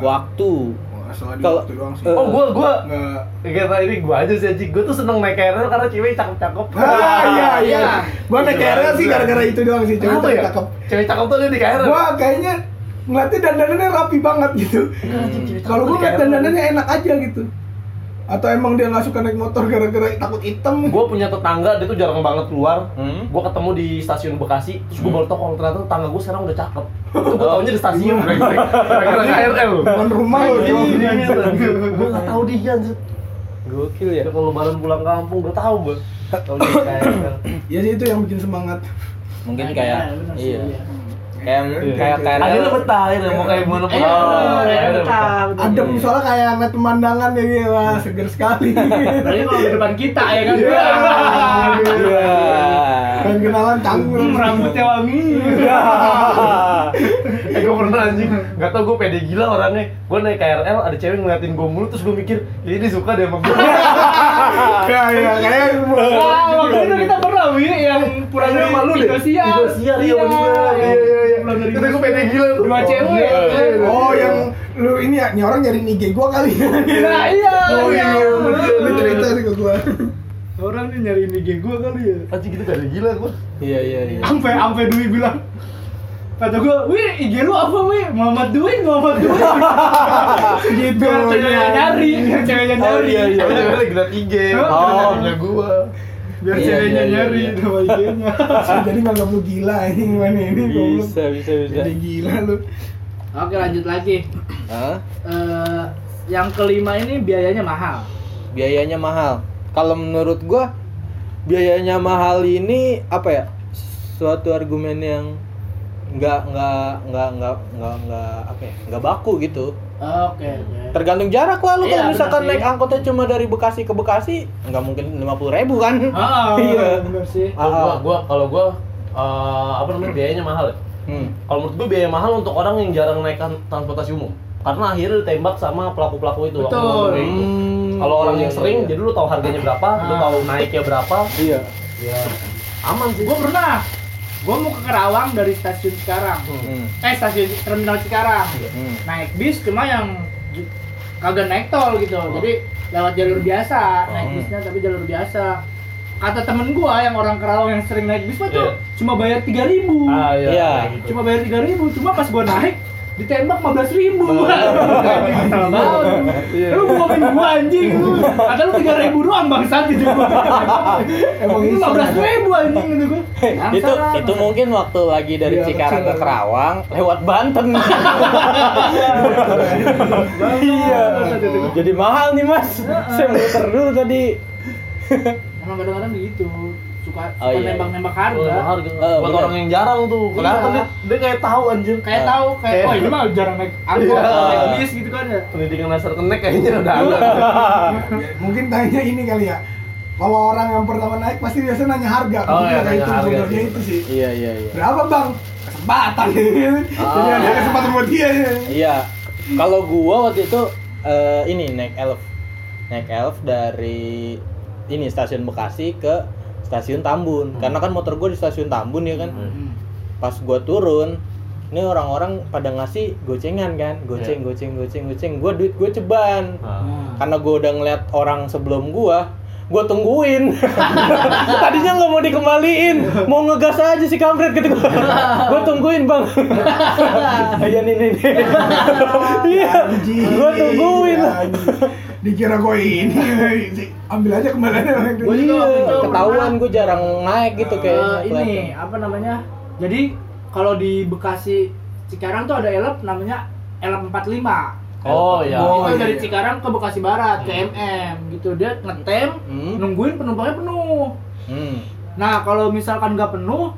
waktu Masalah di Kalau- waktu doang sih. eh, Oh, gua gua Nggak. Kira ini gua aja sih anjing. Gua tuh seneng naik KRL karena cewek cakep-cakep. Ah, iya, iya. Iya. Gua naik KRL sih gara-gara itu doang sih, cewek ya? cakep. Cewek cakep tuh di KRL. Gua kayaknya ngeliatnya dandanannya rapi banget gitu. Kalau gua ngeliat dandanannya enak aja gitu. Atau emang dia nggak suka naik motor gara-gara takut hitam? Gue punya tetangga, dia tuh jarang banget keluar. Hmm? Gue ketemu di stasiun Bekasi, terus gue baru tau kalau ternyata tetangga gue sekarang udah cakep. Itu gue taunya di stasiun, brengsek. Gara-gara KRL. Bukan rumah lo, Iya, gue gak tau dia anjir. gokil ya Ya kalau lebaran pulang kampung, gue tau gue. Tau dia KRL. Ya sih itu yang bikin semangat. mungkin Nah, kayak sih, iya iya. kayak Iya. kayak kayak Akhirnya betah, akhirnya mau kayak gimana pun. Iya, Oh, akhirnya betah. Adem soalnya kayak ngeliat pemandangan ya gitu, wah seger sekali. Berarti kalau di depan kita ya kan. Iya. Iya. Pengen kenalan canggung. Hmm, rambutnya wangi. [laughs] Eh gue pernah anjing, gak tau gue pede gila orangnya Gue naik KRL, ada cewek ngeliatin gue mulu, terus gue mikir Ya ini suka deh sama gue Ya ya [laughs] kayak Wah, waktu itu kita pernah wi yang pulang dari sama lu deh Indosiar. Indosiar, iya Iya iya iya Pulang dari Itu gue pede gila tuh Dua cewek. Iya. Oh yang lu ini ya, nih orang nyariin IG gua kali. Nah, iya. Oh iya, lu cerita sih ke gua. Orang nih nyariin IG gua kali ya. Anjing gitu pede gila gue iya iya iya Sampai sampai Dwi bilang Kata gua, wih IG lu apa wih? Muhammad Dwi, Muhammad Dwi [laughs] Gitu. Biar ceweknya iya. nyari, biar ceweknya Oh, nyari iya, iya. Tapi dia lagi ngeliat IG Oh. punya gue Biar Iya, ceweknya iya, iya, nyari iya. nama IG-nya [laughs] Jadi nganggap lu gila ini gimana ini bisa bisa bisa. Jadi gila lu. Oke lanjut lagi. Hah? Eh, Yang kelima ini biayanya mahal. Biayanya mahal. Kalau menurut gua biayanya mahal ini apa ya? Suatu argumen yang nggak nggak nggak nggak nggak nggak apa ya? Nggak baku gitu Oke, oke. Tergantung jarak lah lu Iya, kalau misalkan naik angkotnya cuma dari Bekasi ke Bekasi nggak mungkin lima puluh ribu kan? Ah, [laughs] Iya. bener sih. Ah, gua, ah. gua kalau gua eh, apa namanya biayanya mahal ya Hmm. kalau menurut gua biaya mahal untuk orang yang jarang naik kan- transportasi umum karena akhirnya ditembak sama pelaku-pelaku itu waktu Betul. Hmm, kalau orang iya, yang iya, sering iya. jadi lu tahu harganya berapa lu Ah. tahu naiknya berapa Iya. ya aman sih Gue pernah. Gue mau ke Kerawang dari stasiun sekarang. Hmm. Eh stasiun terminal Cikarang. Hmm. Naik bis cuma yang kagak naik tol gitu. Oh. Jadi lewat jalur biasa, naik Hmm. bisnya tapi jalur biasa. Kata temen gua yang orang Kerawang yang sering naik bis mah tuh Iya. cuma bayar 3000 ah iya, gitu. Cuma bayar 3000 cuma pas gua naik ditembak 15 ribu Iya. lu bohongin gua anjing lu kata lu 3 ribu doang bangsat gitu gua Emang Lu iseng. 15 ribu anjing gitu gua itu itu mungkin waktu lagi dari Iya, Cikarang ke Kerawang lewat Banten. [laughs] iya. Jadi mahal nih mas. Saya muter dulu tadi. emang kadang-kadang begitu suka Oh, suka iya. nembak-nembak Oh, harga harga. Eh, buat bener. orang yang jarang tuh kelihatan Iya. dia, dia kayak tahu anjir kayak Ah. tahu kayak Kayak- oh ini mah jarang naik angkot Iya. naik bis gitu kan ya pendidikan dasar kenek kayaknya udah ada Mungkin tanya ini kali ya. Kalau orang yang pertama naik pasti biasanya nanya harga. Oh, Mungkin iya, nanya itu harga sih. itu sih. Iya iya iya. Berapa bang? Kesempatan Jadi ada kesempatan buat dia ya. Iya. Kalau gua waktu itu eh, ini naik elf, naik elf dari ini stasiun Bekasi ke stasiun Tambun. Hmm. Karena kan motor gua di stasiun Tambun ya kan. Hmm. Pas gua turun, ini orang-orang pada ngasih gocengan kan, goceng, Iya. goceng, goceng, goceng. Gua duit gua ceban. Ah. Karena gua udah ngeliat orang sebelum gua, gua tungguin. [laughs] Tadinya nggak mau dikembaliin, mau ngegas aja si kampret gitu gua. [laughs] gua tungguin bang. [laughs] Iya nih nih. nih. Iya, gua tungguin. Dikira gue ini. Ambil aja kembaliannya. Waktu itu Iya, ketahuan gua jarang naik gitu Eh, kayak. ini apa namanya jadi kalau di Bekasi Cikarang tuh ada elep namanya elep 45 oh iya Oh, itu iya, dari iya. Cikarang ke Bekasi Barat ke MM gitu dia ngetem Hmm. nungguin penumpangnya penuh Hmm. nah kalau misalkan nggak penuh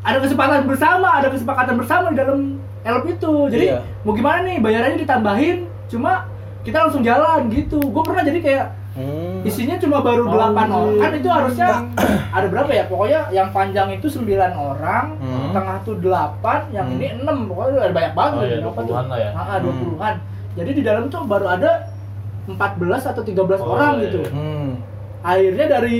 ada kesempatan bersama ada kesepakatan bersama di dalam elep itu jadi Iya. mau gimana nih bayarannya ditambahin cuma kita langsung jalan gitu gue pernah jadi kayak Hmm. isinya cuma baru Oh, 8 orang kan itu harusnya iya. [clears throat] ada berapa ya pokoknya yang panjang itu 9 orang Hmm. tengah tuh 8 yang Hmm. ini 6 pokoknya ada banyak banget Oh, iya, tuh 20-an lah ya. Ah, ah, 20-an jadi di dalam tuh baru ada 14 atau 13 Oh, orang iya, gitu iya. Hmm. akhirnya dari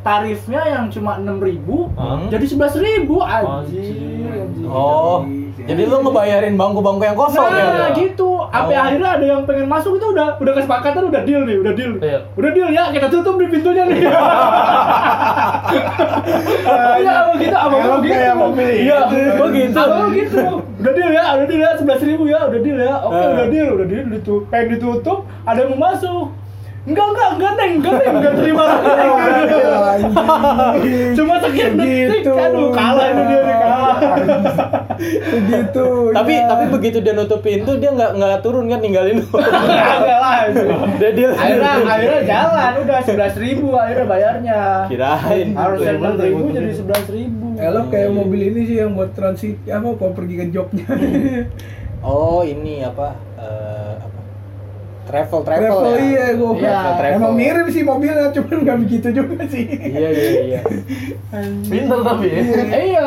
tarifnya yang cuma 6000 Hmm. jadi 11000 anjir Anjir. anjir. Oh, jadi lu ngebayarin bangku-bangku yang kosong Nah, ya? gitu. Sampai Oh. akhirnya ada yang pengen masuk itu udah udah kesepakatan udah deal nih, udah deal. Iya. Udah deal ya, kita tutup di pintunya nih. Iya, [laughs] apa gitu, apa Kalau gitu. kayak mobil Iya, Oh, gitu. Apa gitu. Udah deal ya, udah deal ya, sebelas ribu ya, udah deal ya. Oke, Eh. udah deal, udah deal, ditutup, pengen ditutup, ada yang mau masuk. Enggak, enggak, enggak, Neng, enggak, Neng, enggak terima. [laughs] Cuma sekian detik, aduh, kalah ini dia nih, kalah. Begitu. Tapi ya. tapi begitu dia nutup pintu dia nggak nggak turun kan ninggalin lu. [laughs] Enggak lah. dia deal. akhirnya akhirnya jalan udah sebelas ribu akhirnya bayarnya Kirain. harusnya Bener, enam ribu jadi sebelas ribu Elok kayak mobil ini sih yang buat transit apa kalau pergi ke jobnya. Oh ini apa? eh, apa? Travel travel. Travel ya? iya gue. Iya, travel. Emang mirip sih mobilnya, cuman nggak begitu juga sih. Iya iya iya. pinter tapi ya Eh, iya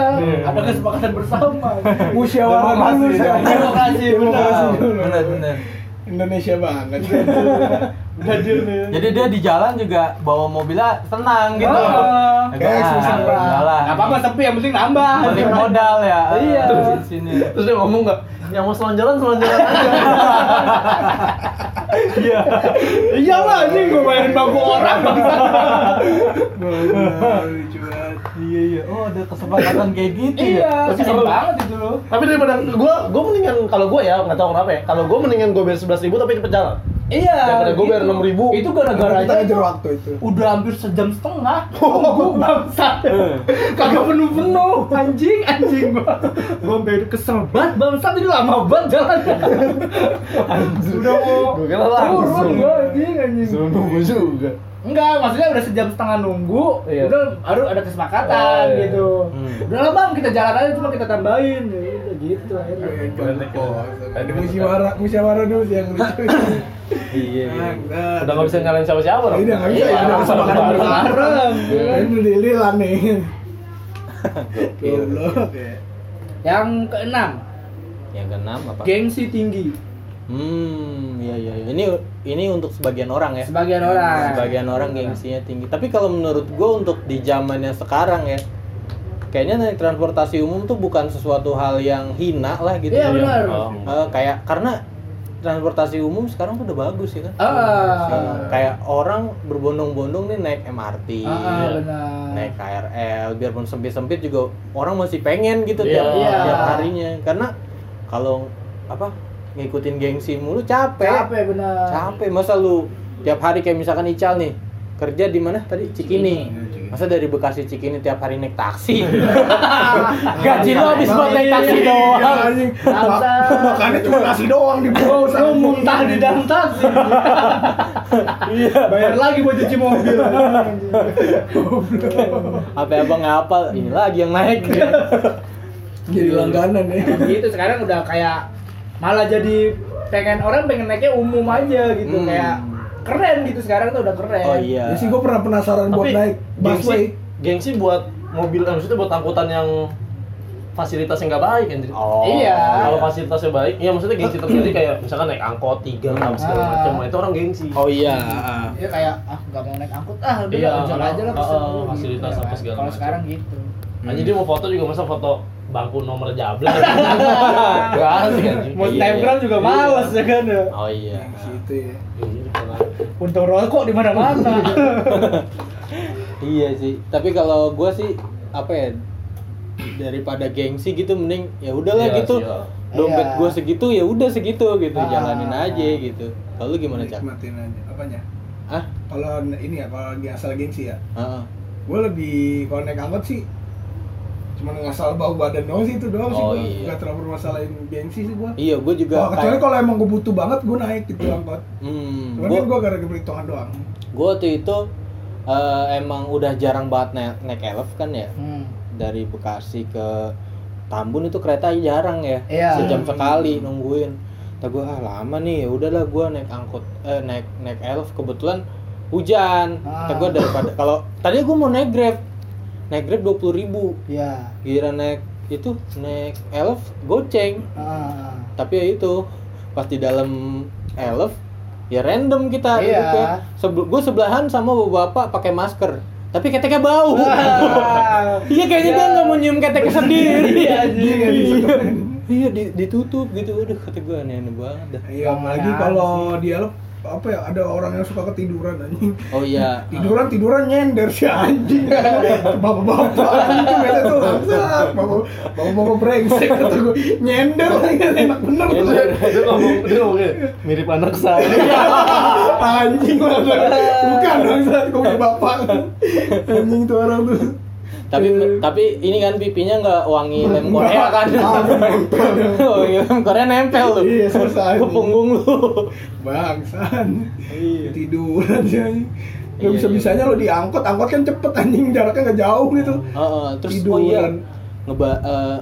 ada kesepakatan bersama Musyawarah dulu Demokrasi, demokrasi, benar. dulu. Benar benar. Indonesia banget. Jadi dia di jalan juga bawa mobilnya tenang gitu. Agak, Kayak ah, lah. nggak apa-apa sepi yang penting nambah Balik modal ya. Iya. Ah, di sini. terus dia ngomong nggak yang mau selonjoran selonjoran aja [laughs] Iya. iya lah anjing gue bayarin bangku orang bangsa Lucu banget. Iya iya. Oh ada kesepakatan kayak gitu iya ya. Tapi keren kalau- banget itu loh tapi daripada gua gua mendingan kalau gua ya nggak tahu kenapa ya kalau gua mendingan gua bayar sebelas ribu tapi cepet jalan iya Daripada gua bayar gitu. 6.000. itu gara-gara Kita aja waktu itu. udah hampir sejam setengah [laughs] gue bangsa kagak penuh penuh anjing anjing gua gua sampai kesel banget bangsa ini lama banget jalannya udah mau Gua kira turun langsung. gua anjing anjing nunggu juga enggak maksudnya udah sejam setengah nunggu Iya. udah baru ada kesepakatan Oh, iya. gitu Hmm. udah lah bang kita jalan aja cuma kita tambahin ya udah gitu akhirnya. Ada musyawarah, musyawarah dulu sih yang lucu. [laughs] Iya. iya. Udah nggak bisa nyalain siapa-siapa dong. Iya, nggak bisa ya, udah bisa makan bareng. Ini dililan nih. Ya. Yang keenam, Yang keenam apa? gengsi tinggi. Hmm, iya iya. iya. Ini ini untuk sebagian orang ya. Sebagian orang. Sebagian orang gengsinya tinggi. Tapi kalau menurut gue untuk di zamannya sekarang ya, kayaknya naik transportasi umum tuh bukan sesuatu hal yang hina lah gitu. Iya, benar. Oh. Eh, kayak karena transportasi umum sekarang tuh udah bagus ya kan. Ah, Eh, kayak orang berbondong-bondong nih naik MRT, ah, ah, benar. naik KRL, biarpun sempit-sempit juga orang masih pengen gitu Iya. tiap, Iya. tiap harinya. Karena kalau apa ngikutin gengsi mulu capek. Capek benar. Capek masa lu tiap hari kayak misalkan Ical nih kerja di mana tadi Cikini. Masa dari Bekasi Cikini tiap hari naik taksi. [laughs] Gaji lo habis buat naik taksi Iya, doang. anjing. Bangsa. Ma- Makannya cuma nasi doang di bawah. Lu muntah di dalam taksi. Iya. Bayar lagi buat cuci mobil. Apa abang ngapal ini lagi yang naik. Jadi langganan ya. gitu sekarang udah kayak malah jadi pengen orang pengen naiknya umum aja gitu Hmm. kayak keren gitu sekarang tuh udah keren. Oh iya. Ya sih gue pernah penasaran buat Tapi naik gengsi, busway. gengsi buat mobil, eh, maksudnya buat angkutan yang fasilitasnya nggak baik kan. Oh. Iya. Kalau fasilitasnya baik, ya maksudnya gengsi terjadi kayak misalkan naik angkot tiga enam segala Ah. macam, nah, itu orang gengsi. Oh iya. Ya kayak ah nggak mau naik angkut ah udah Iya, karena- aja lah ah, ah, dulu, fasilitas gitu, apa kan. segala Kalau macam. sekarang gitu. Nah, jadi mau foto juga masa foto bangku nomor jablay. [laughs] Gak asik anjing. Mau Iya, snapgram iya. juga males ya kan ya. Oh iya. Situ ya. Iya, Untung rokok di mana-mana. [laughs] Iya sih. Tapi kalau gua sih apa ya daripada gengsi gitu mending ya udahlah Iya, gitu. iya. Dompet Iya. gua segitu ya udah segitu gitu. Ah. Jalanin aja gitu. Kalau gimana, Cak? Nikmatin aja. Apanya? Hah? Kalau ini ya, kalau asal gengsi ya. Heeh. Gue lebih kalau naik angkot sih cuma ngasal bau badan doang sih itu doang sih Oh, gue iya. nggak terlalu bermasalahin gengsi sih gue Iya, gua juga Wah, kecuali kayak- kalau emang gue butuh banget gue naik gitu angkot hmm, cuman gua, kan gue gara-gara perhitungan doang gua waktu itu eh, emang udah jarang banget naik, naik elf kan ya. Hmm. Dari Bekasi ke Tambun itu kereta jarang ya. Iya. Sejam sekali nungguin. Kata gua ah lama nih, ya udahlah gua naik angkot eh naik naik elf kebetulan hujan. Kata Ah. gua daripada kalau tadi gua mau naik Grab. Naik Grab 20.000 ribu Iya. Gila naik itu naik elf goceng. Ah. Tapi ya itu pas di dalam elf ya random kita Iya. duduknya. Sebel, gue sebelahan sama bapak pakai masker. Tapi keteknya bau. Ah. [laughs] Iya kayaknya dia nggak mau nyium keteknya sendiri. [laughs] Iya, anjing. Iya, iya di- ditutup gitu. Udah kata gue aneh-aneh banget dah. iya apalagi kalau dia lo apa ya ada orang yang suka ketiduran anjing. Oh iya. tiduran tiduran nyender si anjing. Bapak-bapak anjing beda tuh bangsat. Bapak bapak brengsek kata gue nyender lagi enak bener tuh. Dia ngomong, dia ngomong kayak, mirip anak saya. anjing bukan bangsat gue punya bapak. Anjing tuh orang tuh Tapi tapi ini kan pipinya nggak wangi lem Korea kan. [laughs] Ah, nempel. wangi [laughs] lem Korea nempel lu. Iya, Ke anjing. punggung lu. bangsan Iya. tiduran sih Iya, bisa bisanya lo diangkot angkot kan cepet anjing jaraknya nggak jauh gitu Heeh, terus oh Tiduran. iya ngeba eh,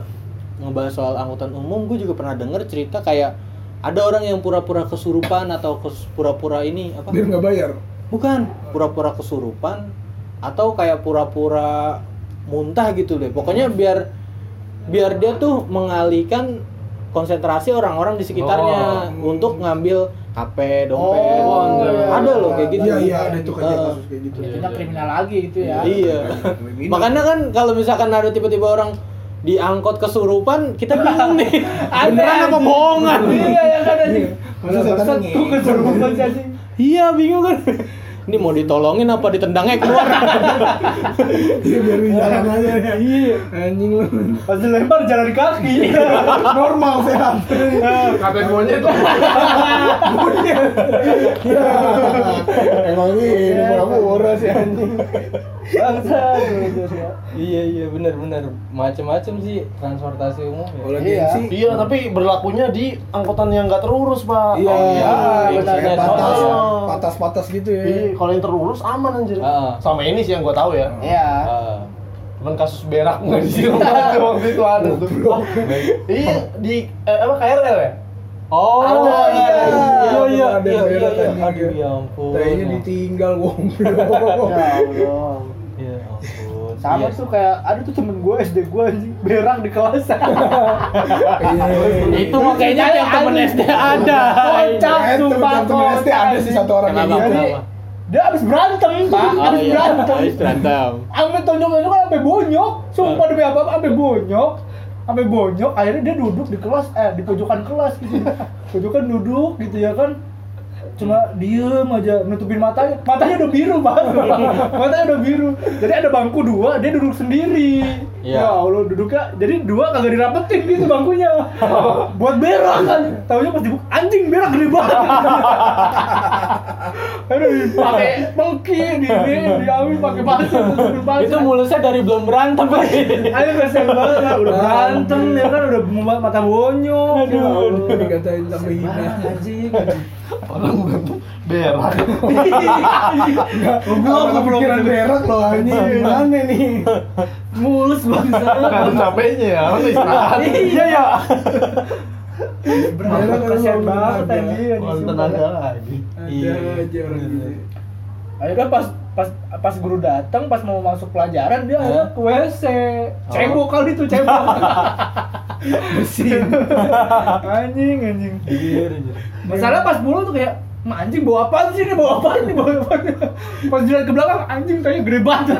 ngebahas soal angkutan umum gue juga pernah denger cerita kayak ada orang yang pura-pura kesurupan atau pura-pura ini apa biar nggak bayar bukan pura-pura kesurupan atau kayak pura-pura muntah gitu deh pokoknya biar biar dia tuh mengalihkan konsentrasi orang-orang di sekitarnya Oh. untuk ngambil HP dompet Oh, iya. ada loh kayak gitu iya iya ada tuh kayak Eh, kasus kayak gitu Jatuhnya kriminal lagi gitu ya. Iya. Kriminal. Makanya kan kalau misalkan ada tiba-tiba orang diangkot kesurupan, kita bingung nih. [laughs] Beneran apa bohongan? Iya, yang ada sih. Masa setan Satu ngehe? kesurupan sih anjing. Iya, bingung kan. Ini mau ditolongin apa ditendangnya keluar? [laughs] Iya biar jalan aja ya iya anjing lu Pas dilempar jalan kaki. [laughs] normal sehat Katain monyet. Iya. emang ini pura-pura sih anjing Bangsa gitu ya. iya, iya, bener bener. Macem-macem sih transportasi umum ya. kalau Iya. gengsi Iya, tapi berlakunya di angkutan yang nggak terurus, Pak. iya Oh, iya. benar Iya, patas oh. patas-patas gitu ya Iya, kalau yang terurus aman anjir. Ah. Sama ini sih yang gua tahu ya. Iya. Ah. Cuman kasus berak nggak aja [laughs] waktu itu ada tuh. Iya di eh, apa KRL ya? Oh, Ada, iya, iya. iya, iya, Ada iya, berak iya, anjing. aduh, ya ampun. Tehnya ditinggal goblok. Ya Allah. [laughs] Ya ampun. [laughs] Sama Iya. tuh kayak ada tuh temen gue SD gue anjing berak di kelas. [laughs] Iya. Itu makanya tiap temen SD ada. Kocak Eh, sumpah temen-temen SD ada sih satu orang Kenapa? kayak gitu. Kenapa? Dia abis berantem, Pak. Oh Abis iya, berantem. habis berantem. Sampai tonjok-tonjok kan sampai bonyok. Sumpah demi apa-apa sampai bonyok. Sampai bonyok, akhirnya dia duduk di kelas eh di pojokan kelas gitu. [laughs] Pojokan duduk gitu ya kan. Cuma diem aja nutupin matanya. Matanya udah biru, Pak. [laughs] matanya udah biru. Jadi ada bangku dua, dia duduk sendiri. Iya. Ya Allah, duduknya jadi dua kagak dirapetin gitu bangkunya. [laughs] Buat berak kan. Taunya pas dibuka, anjing berak gede banget. [laughs] Aduh, pakai pengki, di ini, diambil pakai pasir. Itu mulusnya dari belum berantem lagi. Ayo kasihan banget lah, udah berantem ya kan, udah mata bonyok. Ya Allah. Dikatain sampai hina. Anjing, Orang berantem berak. Goblok, Apa goblok. pikiran berak lo anjing. Gimana nih? mulus bangsa. Ada capeknya ya, harus istirahat. Iya ya. Berak kasihan banget. Orang tenaga lagi. Ada Iya. aja orang gitu. Akhirnya pas pas pas guru datang pas mau masuk pelajaran dia akhirnya ke WC. Cebok kali itu cebok. [laughs] Bersin. anjing anjing. Iya, iya. Masalah pas pulang tuh kayak "Ma, anjing bawa apaan sih ini bawa apaan ini bawa apaan pas dilihat ke belakang anjing kayaknya gede banget [laughs]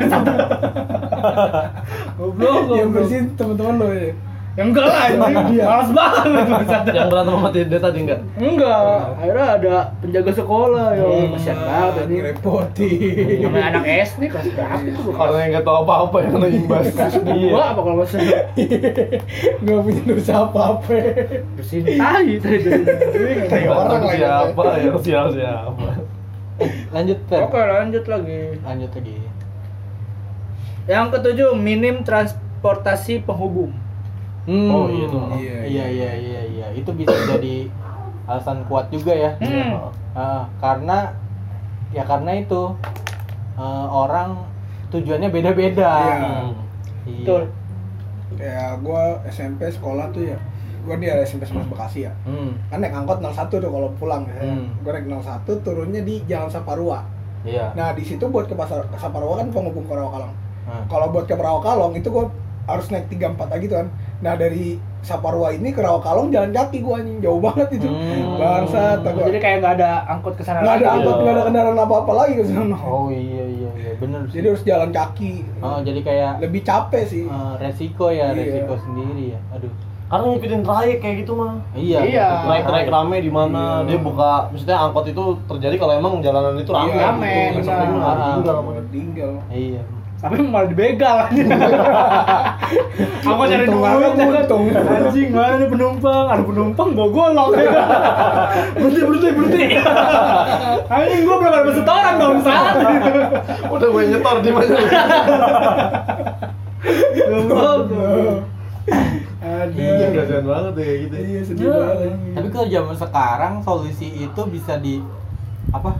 goblok Yang goblok bersin teman-teman lo ya. Yang enggak lah anjing Dia. malas banget. Yang berantem sama dia tadi enggak? enggak akhirnya ada penjaga sekolah ya kasihan banget ini Ngerepotin. namanya anak SD kelas berapa itu kelas Kalau yang nggak tahu apa-apa yang kena imbas. dua apa kalau nggak salah Gak punya dosa apa-apa. bersihin tai tadi Tai orang lagi. siapa ya siapa siapa. Lanjut, Fer. oke lanjut lagi Lanjut lagi. yang ketujuh minim transportasi penghubung Hmm. Oh, iya tuh. Iya, Iya, iya, iya, iya. Itu bisa jadi alasan kuat juga ya. Hmm. Ah, karena ya karena itu eh, orang tujuannya beda-beda. Iya. Iya. betul Ya gua SMP sekolah tuh ya. Gua di SMP 11 Bekasi ya. Hmm. Kan naik angkot 01 tuh kalau pulang ya. Hmm. Gua naik 01 turunnya di Jalan Saparua. Iya. Nah, di situ buat ke pasar ke Saparua kan penghubung ke Rawakalong. Nah. Kalau buat ke Rawakalong itu gua harus naik 34 lagi tuh kan. Nah, dari Saparua ini ke Rawakalong jalan kaki gua anjing jauh banget itu. Hmm. Bangsat, gua. jadi kayak nggak ada angkot ke sana nggak ada lagi. angkot, nggak ada kendaraan apa-apa lagi ke sana. Oh iya iya iya bener sih. Jadi harus jalan kaki. Oh jadi kayak Lebih capek sih. eh, resiko ya Iya. resiko sendiri ya. Aduh. Karena ngikutin trayek kayak gitu mah. Iya. Iya. betul. Trayek-trayek rame di mana Iya. dia buka, maksudnya angkot itu terjadi kalau emang jalanan itu rame. Iya, rame, gitu. tinggal Buat tinggal. Iya. Tapi malah dibegal [laughs] Aku cari duit kan? untung. Anjing mana nih penumpang Ada penumpang gue golok? [laughs] Berhenti berhenti berhenti [laughs] Anjing gue belum ada setoran dong saat Udah gue nyetor di mana? Ada. Iya, kasihan banget ya kayak gitu. Iya, sedih Iya. banget. Tapi kalau zaman sekarang solusi itu bisa di apa?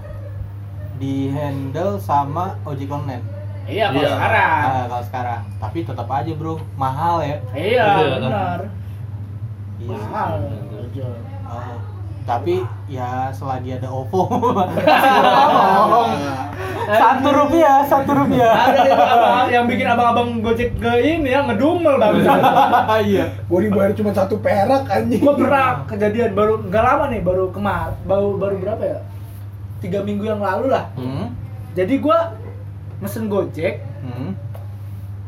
Di handle sama ojek online. Iya kalau Iya. sekarang Ah, kalau sekarang. Tapi tetap aja bro, mahal ya. Iya Iya. benar Iya. Mahal Oh. Tapi ya selagi ada OVO. [laughs] satu rupiah, satu rupiah. Ada abang yang bikin abang-abang gojek ke ini ya ngedumel bang [laughs] Iya. Gua dibayar cuma satu perak anjing. Gue pernah kejadian baru nggak lama nih baru kemar baru baru berapa ya tiga minggu yang lalu lah Hmm. jadi gue mesen gojek Hmm.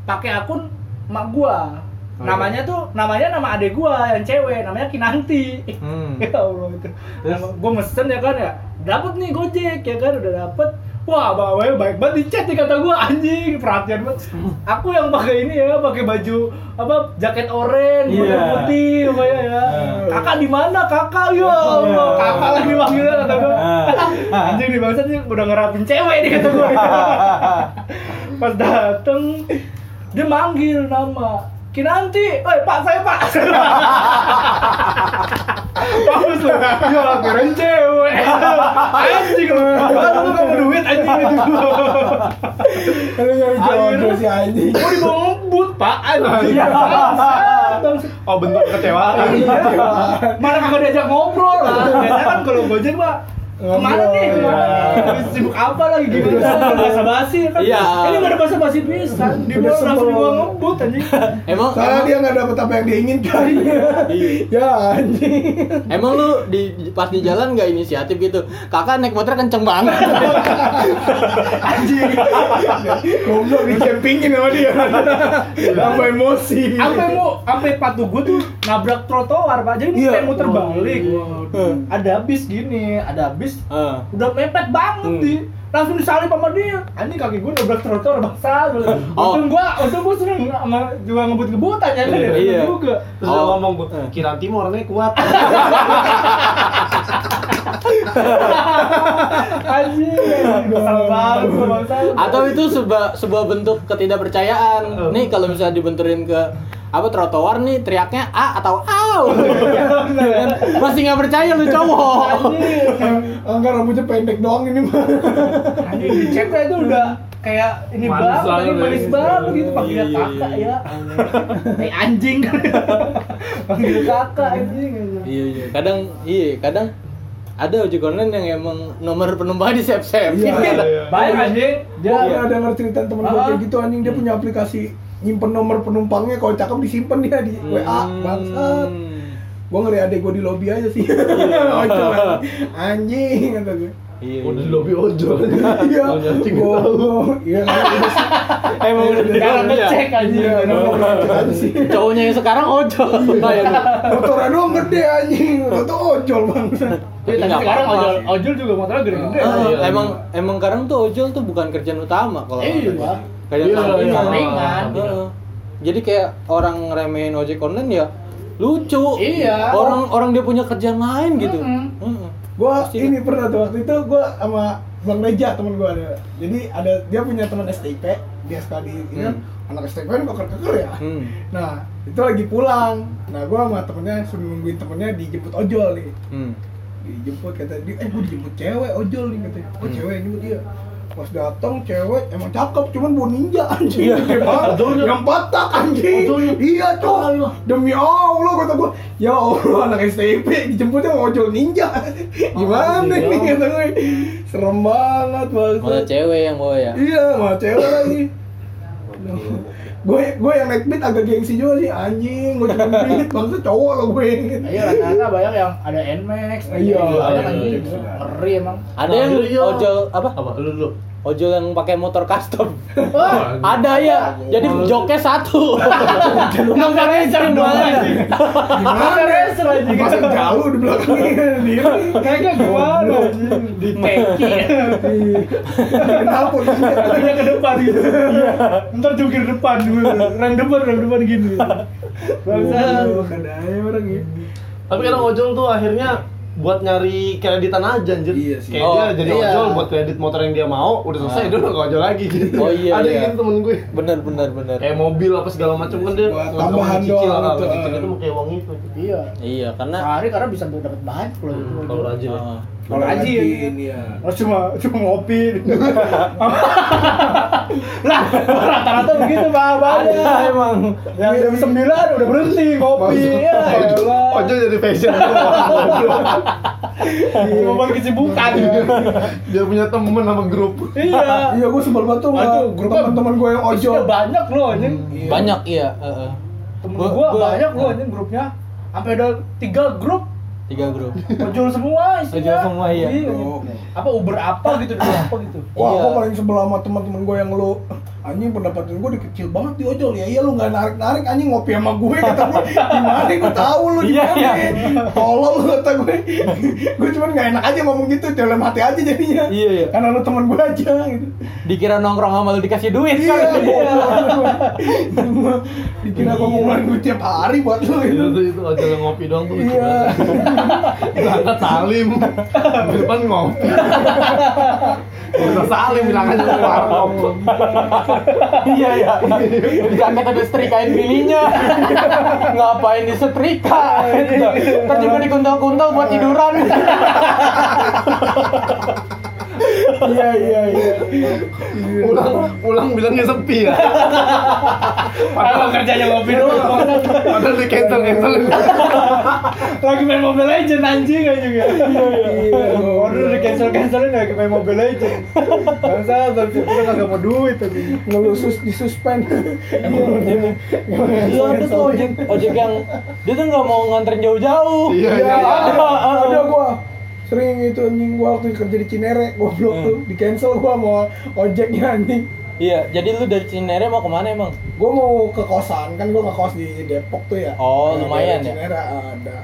pakai akun mak gua Oh, namanya tuh namanya nama adek gua yang cewek namanya Kinanti Hmm. [laughs] ya Allah itu Terus? Nama- gua mesen ya kan ya dapat nih gojek ya kan udah dapet wah abang abangnya baik banget di chat nih kata gua anjing perhatian banget aku yang pakai ini ya pakai baju apa jaket oranye Iya. yeah. putih pokoknya ya kakak di mana kakak ya Allah Iya. kakak lagi manggilnya kata gua Ah. [laughs] anjing nih bangsa nih udah ngerapin cewek nih kata gua [laughs] pas dateng dia manggil nama Kinanti, eh pak saya pak Bagus lu, ya keren cewek Anjing lu, baru lu kamu duit anjing itu Lu nyari jodoh si anjing. Gue dibawa apaan? Iya. Oh bentuk kecewaan. Mana kagak diajak ngobrol lah. Biasanya kan kalau Gojek mah Ke mana nih? Ke mana? Sibuk apa lagi gimana? Bahasa basi kan? Iya. Ini nggak ada bahasa basi bisa. Di Udah bawah langsung dibawa ngebut anjing. [laughs] Emang Karena dia nggak dapet apa yang dia inginkan. [laughs] ya anjing. Emang lu di pas di jalan nggak inisiatif gitu? Kakak naik motor kenceng banget. [laughs] Anjing. Goblok di campingin sama dia. Tambah emosi. Sampai mau sampai patu gue tuh nabrak trotoar pak. Jadi Iya. pengen muter balik. Ada bis gini, ada bis Heeh. udah mepet banget Hmm. di langsung disalip sama dia anjing kaki gue nabrak trotoar bangsa [laughs] Oh. untung gua untung gua sering sama juga ngebut-ngebutan ya kan Iya. Iya juga Terus Oh. ngomong gua, Eh. Kiranti mah orangnya kuat. [laughs] anjing kesel banget Atau itu sebuah sebuah bentuk ketidakpercayaan. Nih kalau misalnya dibenturin ke apa trotoar nih teriaknya a atau au? Masih nggak percaya lu cowok. Enggak rambutnya pendek doang ini mah. anjing di chat itu udah kayak ini Manis banget ya. manis banget gitu. Panggil Iya, kakak ya. Eh anjing. Panggil kakak anjing. Iya iya. Kadang iya kadang ada ojek online yang emang nomor penumpangnya di save save Iya, iya. baik anjing. Dia pernah denger cerita temen gue kayak gitu anjing. Dia punya aplikasi nyimpen nomor penumpangnya kalau cakep disimpan dia di WA Hmm. bangsat. Gua ngeri adek gua di lobby aja sih. [laughs] Ojol anjing kata gue. iya Udah di lobby ojol. Iya. Tahu. iya sih. emang udah dalamnya. ngecek Iya, aja sih. cowoknya yang sekarang ojol. Motornya doang gede anjing, itu ojol bangsat. Tapi nggak sekarang ojol ojol juga motornya gede-gede. Ah, iya. emang emang sekarang tuh ojol tuh bukan kerjaan utama kalau Iya, Iya, sampingan. iya. Sampingan. Heeh. jadi kayak orang ngeremehin ojek online ya lucu Iya. orang orang dia punya kerjaan lain gitu. Heeh. Gua Pasti. ini pernah tuh waktu itu gua sama Bang Reja temen gua ada. Jadi ada dia punya teman STIP, dia sekali ini kan anak STIP kan keker-keker ya. Hmm. Nah, itu lagi pulang. Nah, gua sama temennya suruh nungguin temennya dijemput ojol nih. Hmm. Dijemput kata dia, eh gua dijemput cewek ojol nih katanya. Oh, Hmm. cewek jemput dia. Pas datang cewek emang cakep, cuman bawa ninja anjing gede banget. Yang batak anjing. Iya, cok. Demi Allah kata gua, ya Allah anak STP dijemputnya sama ojol ninja. Gimana iya. nih kata gue. Serem banget malah banget. cewek yang bawa ya Iya, sama cewek lagi. Gue gue yang naik beat agak gengsi juga sih anjing gue cuma beat bangsa cowok lo gue Iya rata-rata banyak yang ada Nmax, Iya, ada iya, iya. Ngeri emang. ada yang ojol apa Apa? Lu lu. Ojol yang pakai motor custom Wah, [laughs] ada ya jadi joknya satu nongkrongnya sering banget Ada racer anjing. pasang jalur di belakangnya dia Kayaknya gua anjing di teki. kenapa dia ke depan gitu. Iya. Ntar jungkir depan dulu. Rang depan, rang depan gini. Bangsa. Ada aja orang ya Tapi kadang ojol tuh akhirnya buat nyari kreditan aja anjir. Iya sih. Kayak Oh, dia jadi iya. ojol buat kredit motor yang dia mau, udah selesai dia udah nggak ojol lagi gitu. Oh, iya, Ada iya. yang gitu temen gue. bener bener bener Kayak mobil apa segala macam kan dia tambahan doang ah, gitu, cicil ah. itu pakai uang itu. Iya. iya karena Sehari karena bisa dapat banyak loh itu. Kalau rajin ya. Kalau rajin. ya Oh, cuma cuma ngopi. lah, rata-rata begitu, Pak. Banyak. ada emang Yang jam 9 udah berhenti ngopi. Ya, Ojol, elah. ojol jadi fashion. Cuma buat kesibukan. dia punya temen sama grup. Iya. iya gue sebel banget tuh grupnya teman-teman gue yang ojol Isinya banyak loh anjing. banyak iya heeh. Temen gua- banyak loh anjing grupnya. Sampai ada tiga grup tiga grup ojol semua isinya. Ojol semua, iya. Oh. Apa Uber apa gitu, Uber apa gitu. Wah, Iya. gue paling sebel sama teman-teman gue yang lu anjing pendapatan gue kecil banget di ojol ya iya lu nggak narik narik anjing ngopi sama gue kata gue gimana gue tahu lu Iya, gimana iya. tolong lu kata gue gue cuman nggak enak aja ngomong gitu dalam hati aja jadinya Iya, iya. karena lu teman gue aja gitu dikira nongkrong sama lu dikasih duit iya kan iya dikira gue mau ngeluarin duit tiap hari buat lu Itu gitu tuh itu ojol yang ngopi doang tuh. iya banget. Berangkat salim, di depan ngopi. Udah salim bilang aja warkop. Iya iya. Di jaket ada setrikain bilinya [laughs] ngapain disetrika ntar juga dikuntal-kuntal buat tiduran [laughs] Iya iya iya. pulang pulang bilangnya sepi ya Padahal kerjanya ngopi doang. padahal di cancel cancel lagi main Mobile Legend anjing aja juga. Iya. Order udah cancel cancelin lagi main Mobile Legend. Bangsa tapi kita kagak mau duit tadi. Ngelusus di suspend. Iya ada tuh ojek ojek yang dia tuh nggak mau nganterin jauh-jauh. Iya, Iya, iya. ada, ada gua sering itu anjing gua waktu kerja di Cinere goblok tuh. Di cancel gua mau ojeknya anjing. Iya, jadi lu dari Cinere mau ke mana emang? gua mau ke kosan kan gua ngekos di Depok tuh ya. Oh, Nah, lumayan ya? Cinere ada.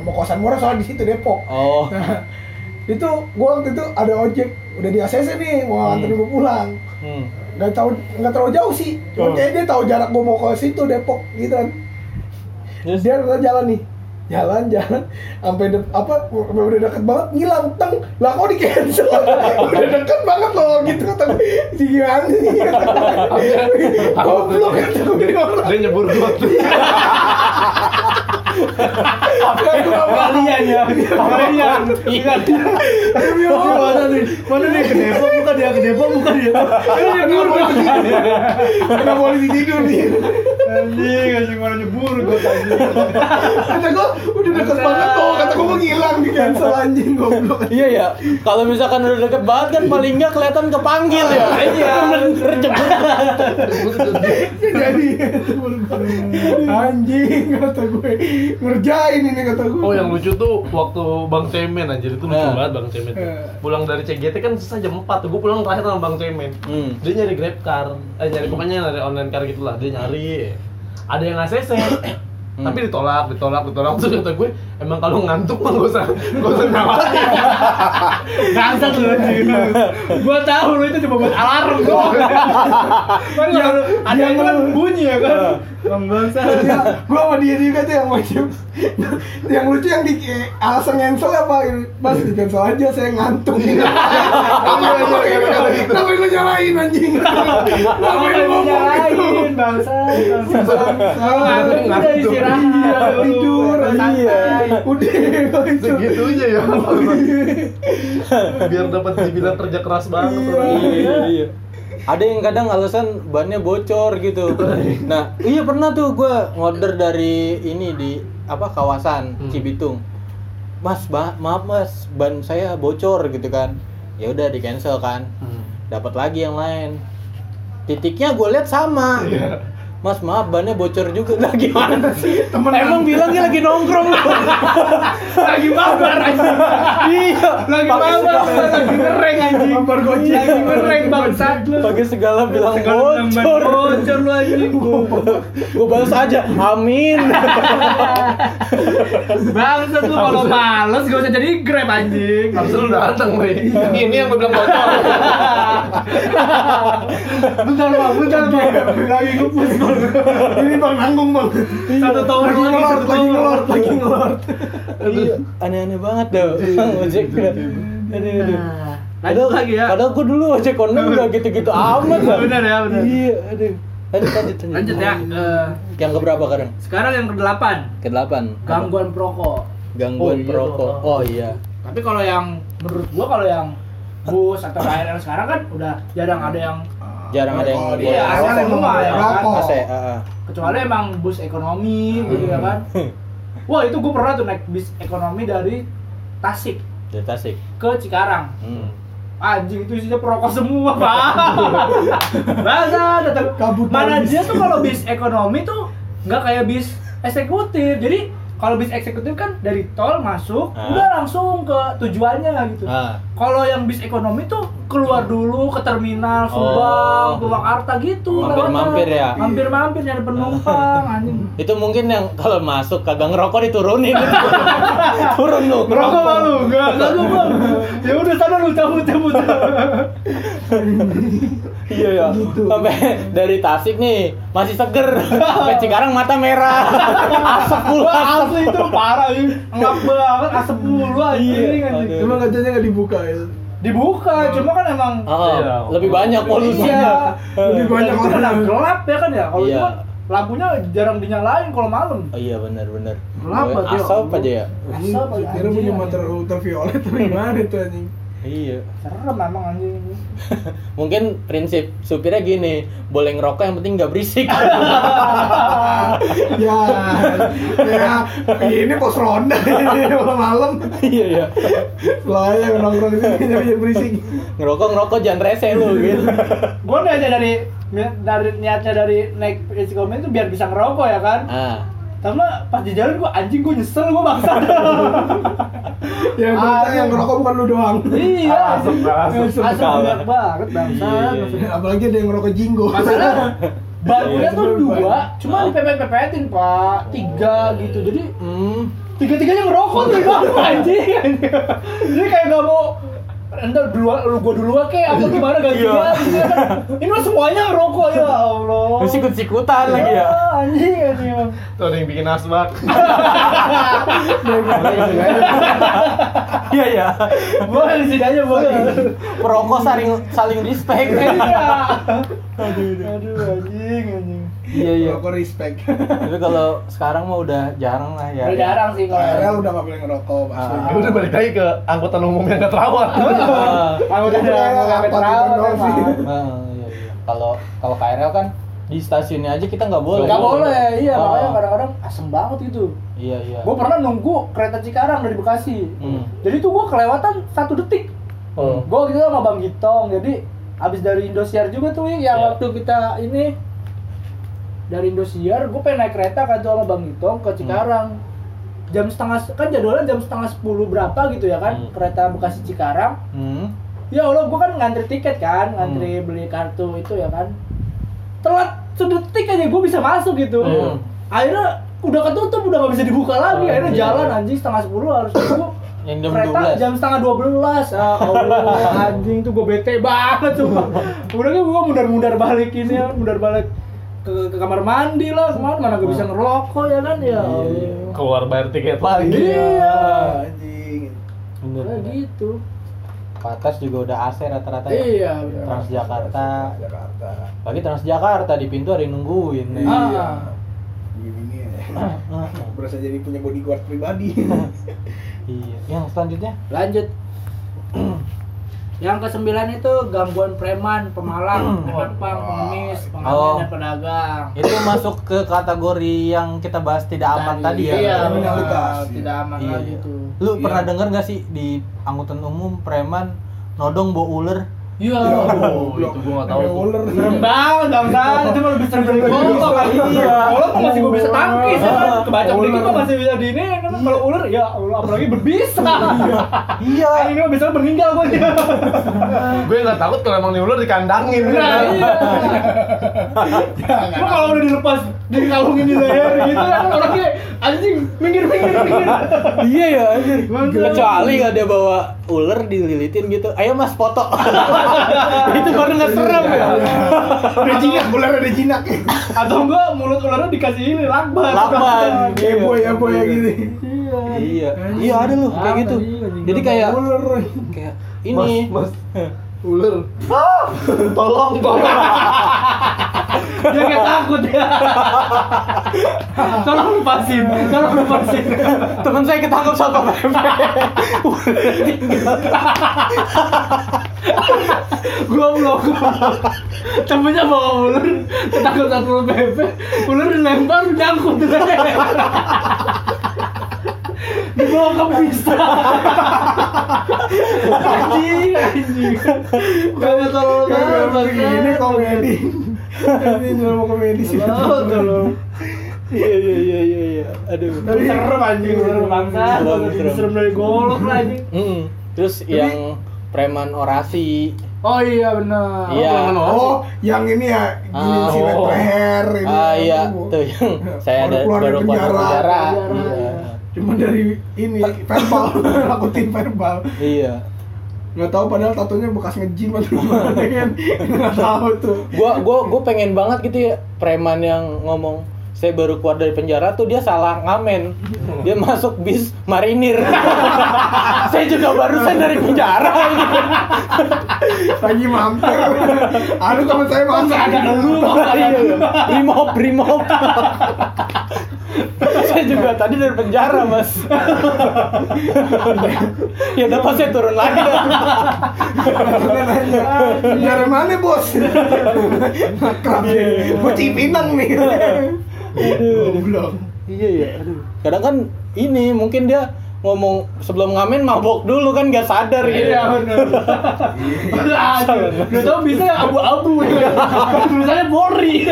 Mau kosan murah soalnya di situ Depok. Oh, nah itu gua waktu itu ada ojek udah di ACC nih mau anterin gua pulang. Hmm. nggak tahu nggak terlalu jauh sih. Oh. kayak dia tahu jarak gua mau ke situ Depok gitu kan. Terus? Dia udah jalan nih jalan jalan. Sampai de- apa udah deket banget ngilang teng. Lah kok di cancel? [laughs] Udah deket banget loh gitu kata gue "Ini gimana sih? Goblok kata gue dia nyebur got [laughs] Kalian ya. Kalian. Ingat. Mana nih? Mana nih ke Depok bukan dia ke Depok bukan dia. Ini nyebur gua. kena polisi tidur nih Anjing, anjing mana nyebur gua anjing. kata gue udah deket banget loh kata gue mau ngilang di cancel anjing goblok Iya ya, kalau misalkan udah deket banget kan paling nggak kelihatan kepanggil ya. Iya. Bener jemput. jadi anjing kata gue ngerjain ini kata gue Oh yang lucu tuh waktu Bang Cemen anjir itu lucu Nah. banget Bang Cemen. Eh. Pulang dari CGT kan susah jam 4 tuh. Gue pulang terakhir sama Bang Cemen. Hmm. Dia nyari Grab car, eh nyari pokoknya nyari online car gitu lah. Dia nyari. Ada yang ACC. [coughs] Tapi ditolak, ditolak, ditolak terus kata gue, emang kalau ngantuk mah gak usah, gak usah nawarin. Bangsat lu anjing. Gua tahu lu itu cuma buat alarm doang. Kan kalau ada yang kan bunyi ya kan. Bang bangsa. ya, gua sama dia juga tuh yang wajib yang lucu yang di alasan cancel apa mas di cancel aja saya ngantuk tapi lu nyalain anjing tapi lu ngomong nyalain bangsa. Kalau ngantuk udah istirahat. Iya, tidur Iya. Udah [laughs] itu Segitunya ya. Biar dapat dibilang kerja keras banget. orang. Iya, iya. Ada yang kadang alasan bannya bocor gitu. Nah, iya pernah tuh gua ngorder dari ini di apa kawasan Hmm. Cibitung. Mas, ba- maaf mas, ban saya bocor gitu kan. Ya udah di cancel kan. Hmm. Dapat lagi yang lain. Titiknya gue lihat sama. Mas maaf bannya bocor juga Lah gimana sih? Emang bilangnya lagi nongkrong Lagi mabar anjing. Iya Lagi mabar, lagi ngereng anjing. Mabar gojek. Lagi ngereng bangsat lu. Pakai segala bilang Segala bocor Bocor lu anjing. Gue balas aja Amin Bangsat lu kalau males gak usah jadi Grab anjing. Harusnya lu datang, Bre. Ini yang gue bilang bocor. Bentar bang, bentar bang. [laughs] Lagi ngepus bang. [laughs] ini bang nanggung bang Satu tahun lagi lagi, ngelor satu lagi tahun. ngelor lagi ngelor [laughs] Iya aneh-aneh banget dah Bang ojek Aduh aduh Lanjut lagi ya. Padahal gue dulu ojek online [laughs] gak gitu-gitu amat lah Benar ya, benar. Iya aduh Lanjut lanjut Lanjut ya. eh, Yang keberapa sekarang? sekarang yang ke-8. Ke-8 Gangguan perokok. Gangguan Oh, iya perokok. Oh iya Tapi kalau yang menurut gua kalau yang bus atau KRL sekarang kan udah jarang ada yang Jarang ada yang boleh Iya, asal semua ya kan? AC ah. kecuali emang bus ekonomi gitu ya kan. [laughs] Wah, itu gua pernah tuh naik bis ekonomi dari Tasik Dari Tasik ke Cikarang. hmm. Anjing itu isinya perokok semua, Pak. [laughs] Masa datang Kabut mana dia tuh kalau bis ekonomi tuh nggak kayak bis eksekutif. Jadi kalau bis eksekutif kan dari tol masuk, Ah. udah langsung ke tujuannya gitu. Ah. Kalau yang bis ekonomi tuh keluar dulu ke terminal Oh. Subang, Purwakarta gitu. Mampir-mampir lewatnya. ya? Mampir-mampir nyari penumpang [laughs] anjing. Itu mungkin yang kalau masuk kagak ngerokok diturunin [laughs] Turun lu Ngerokok lu? Enggak, enggak lu, Bang. Ya udah sana lu cabut cabut. [laughs] Iya ya. Sampai dari Tasik nih masih seger. Sampai Cikarang mata merah. Asap mulu Wah, asap. asli itu parah ini. Ngap banget asap mulu Iya, aduh. emang katanya nggak dibuka ya Dibuka, cuma kan emang Oh, Iya. lebih banyak polusinya. Iya. Lebih banyak Itu kan orang. gelap ya kan ya. Kalau Iya. kan lampunya jarang dinyalain kalau malam. Oh iya benar benar. Gelap banget, ya. Asap aja ya. Asap aja, kira punya mata ultraviolet gimana itu anjing Iya. serem emang anjing [laughs] Mungkin prinsip supirnya gini, boleh ngerokok yang penting nggak berisik. [laughs] ya ya ini pos ronda ini malam-malam iya iya. lah yang nongkrong di sini jadi berisik Ngerokok ngerokok jangan rese lu gitu. [laughs] gue niatnya dari dari niatnya dari naik psikomen itu biar bisa ngerokok ya kan Ah. Tapi pas di jalan gue anjing gue nyesel gue maksa. [laughs] Yang ternyata yang ngerokok bukan lu doang. Iya. Asap, asap. asap asap banyak banget bangsa Iya, iya, iya. apalagi ada yang ngerokok jinggo. Masalah [laughs] bangkunya Iya, tuh dua cuma dipepet-pepetin pak. Tiga gitu. Jadi Hmm. tiga-tiganya ngerokok tuh bang anjing. Anjing. [laughs] jadi kayak gak mau entar duluan lu gua duluan kayak apa gimana Iya. gitu kan. ini mah semuanya ngerokok ya Allah Lu sikut-sikutan lagi ya. anjing anjing Tuh ada yang bikin asbak. Iya ya. boleh di sini aja boleh Perokok saling saling respect. iya aduh aduh anjing Iya iya. ngerokok respect Tapi kalau sekarang mah udah jarang lah ya. udah jarang sih kalau KRL udah gak boleh ngerokok. Ah. Udah balik lagi ke angkutan umum yang gak terawat. Ah. [laughs] Aku udah Itu kayak nggak terawat. Ah, iya iya. Kalau kalau KRL kan di stasiunnya aja kita nggak boleh. Gak boleh, iya Ah. makanya kadang-kadang asem banget gitu. Iya iya. Gue pernah nunggu kereta Cikarang dari Bekasi. Hmm. Jadi tuh gue kelewatan satu detik. Oh. Gue gitu sama Bang Gitong. Jadi abis dari Indosiar juga tuh yang Iya. waktu kita ini dari Indosiar, gue pengen naik kereta kan tuh sama Bang Gitong ke Cikarang. Jam setengah kan jadwalnya jam setengah sepuluh berapa gitu ya kan Hmm. kereta Bekasi Cikarang. Hmm. Ya Allah, gue kan ngantri tiket kan, ngantri beli kartu itu ya kan. Telat sedetik aja gue bisa masuk gitu. Hmm. Akhirnya udah ketutup, udah gak bisa dibuka lagi. Oh, Akhirnya iya. jalan anjing setengah sepuluh harus nunggu. Yang jam Kereta 12. jam setengah dua belas. Ah, Allah, [laughs] anjing tuh gue bete banget tuh. [laughs] Udah gue mundar-mundar balik ini, ya, mundar balik ke, ke kamar mandi lah kemarin mana gue bisa ngerokok ya kan ya Allah. Keluar bayar tiket lagi. Iya. anjing Bener, Kayak bener. gitu. Patas juga udah AC rata-rata ya. Iya. Transjakarta. Jakarta Lagi Transjakarta di pintu ada yang nungguin. nih. Ah. gini Ah, ah. berasa jadi punya bodyguard pribadi [laughs] Iya. Yang selanjutnya? Lanjut. [clears throat] Yang kesembilan itu gangguan preman, pemalang, penumpang, pengemis, pengamen, Oh. dan pedagang. Itu masuk ke kategori yang kita bahas tidak aman tadi, ya. Iya, Kriminalitas. benar. Tidak aman Iya, lagi iya. tuh. Lu Iya. pernah denger gak sih di angkutan umum preman nodong bawa ular? Iya. Oh, itu gua gak tahu. Ular Serem banget, bangsa. Itu mah lebih serem dari golok kali. Iya. Golok masih gue bisa tangkis ya kan. Kebaca dikit mah masih bisa di ini. kan. Kalau ular ya Allah, apalagi berbisa. Iya. Ah, Ini mah bisa meninggal gue. Gue gak takut kalau emang nih ular dikandangin. Nah, iya. Cuma kalau udah dilepas dikalungin di leher gitu kan orangnya anjing minggir minggir minggir. Iya ya, anjir. Makanya. Kecuali nggak dia bawa ular dililitin gitu. Ayo Mas foto. [laughs] itu baru nggak serem ya. ada jinak ular ada jinak Atau enggak mulut ularnya dikasih ini lakban. Lakban. [laughs] kayak boy ya boy ya gini Iya. Iya. Iya ada loh kayak gitu. Jadi kayak ular kayak ini. Mas, mas. Ular. [laughs] Tolong, tolong. [laughs] Dia kayak takut ya. Tolong lepasin, tolong lepasin. Temen saya ketangkep satpol pp. Gua blok. Temennya bawa ular, ketakut satpol pp. Ular dilempar nyangkut. [laughs] Dibawa ke pista. anjing, anjing. Kayak tolong ini komedi ini cuma komedi sih Tolong, tolong. Iya iya iya iya iya. Aduh. Tapi serem anjing, serem bangsa. Serem, dari golok lah anjing. Terus yang preman orasi. Oh iya benar. Iya. oh yang ini ya gini Ah, silet oh. leher ini Ah iya, Oh. tuh yang saya ada Baru keluar dari penjara. penjara. Penjara, Iya. Cuma dari ini verbal [laughs] nakutin verbal Iya. nggak tahu padahal tatonya bekas ngejim atau gimana kan nggak tahu tuh Gua gua gua pengen banget gitu ya preman yang ngomong saya baru keluar dari penjara tuh dia salah ngamen. Dia masuk bis marinir. [laughs] saya juga barusan dari penjara [laughs] lagi mampir ada teman saya mampir Ada dulu. Iya, Brimob, brimob. [laughs] saya juga tadi dari penjara mas ya udah pas saya turun lagi dari mana bos? Nih, gue Cipinang nih. Goblok. iya ya aduh kadang kan ini mungkin dia ngomong sebelum ngamen mabok dulu kan gak sadar gitu Iya benar. Udah tau bisa yang abu-abu ya. Tulisannya Polri.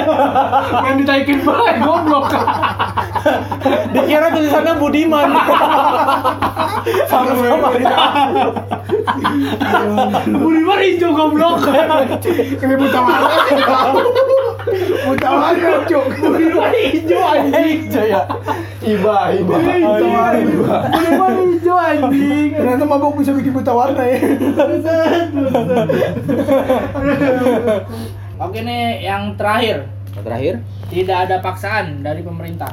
Yang ditaikin banget goblok. dikira tulisannya Budiman sama-sama Budiman hijau goblok. [laughs] Ini buta warna warna cuk. Budiman hijau anjing. Hijau ya Iba, iba. Budiman hijau anjing. Ternyata mabok bisa bikin buta warna ya. Oke nih yang terakhir. terakhir Tidak ada paksaan dari pemerintah.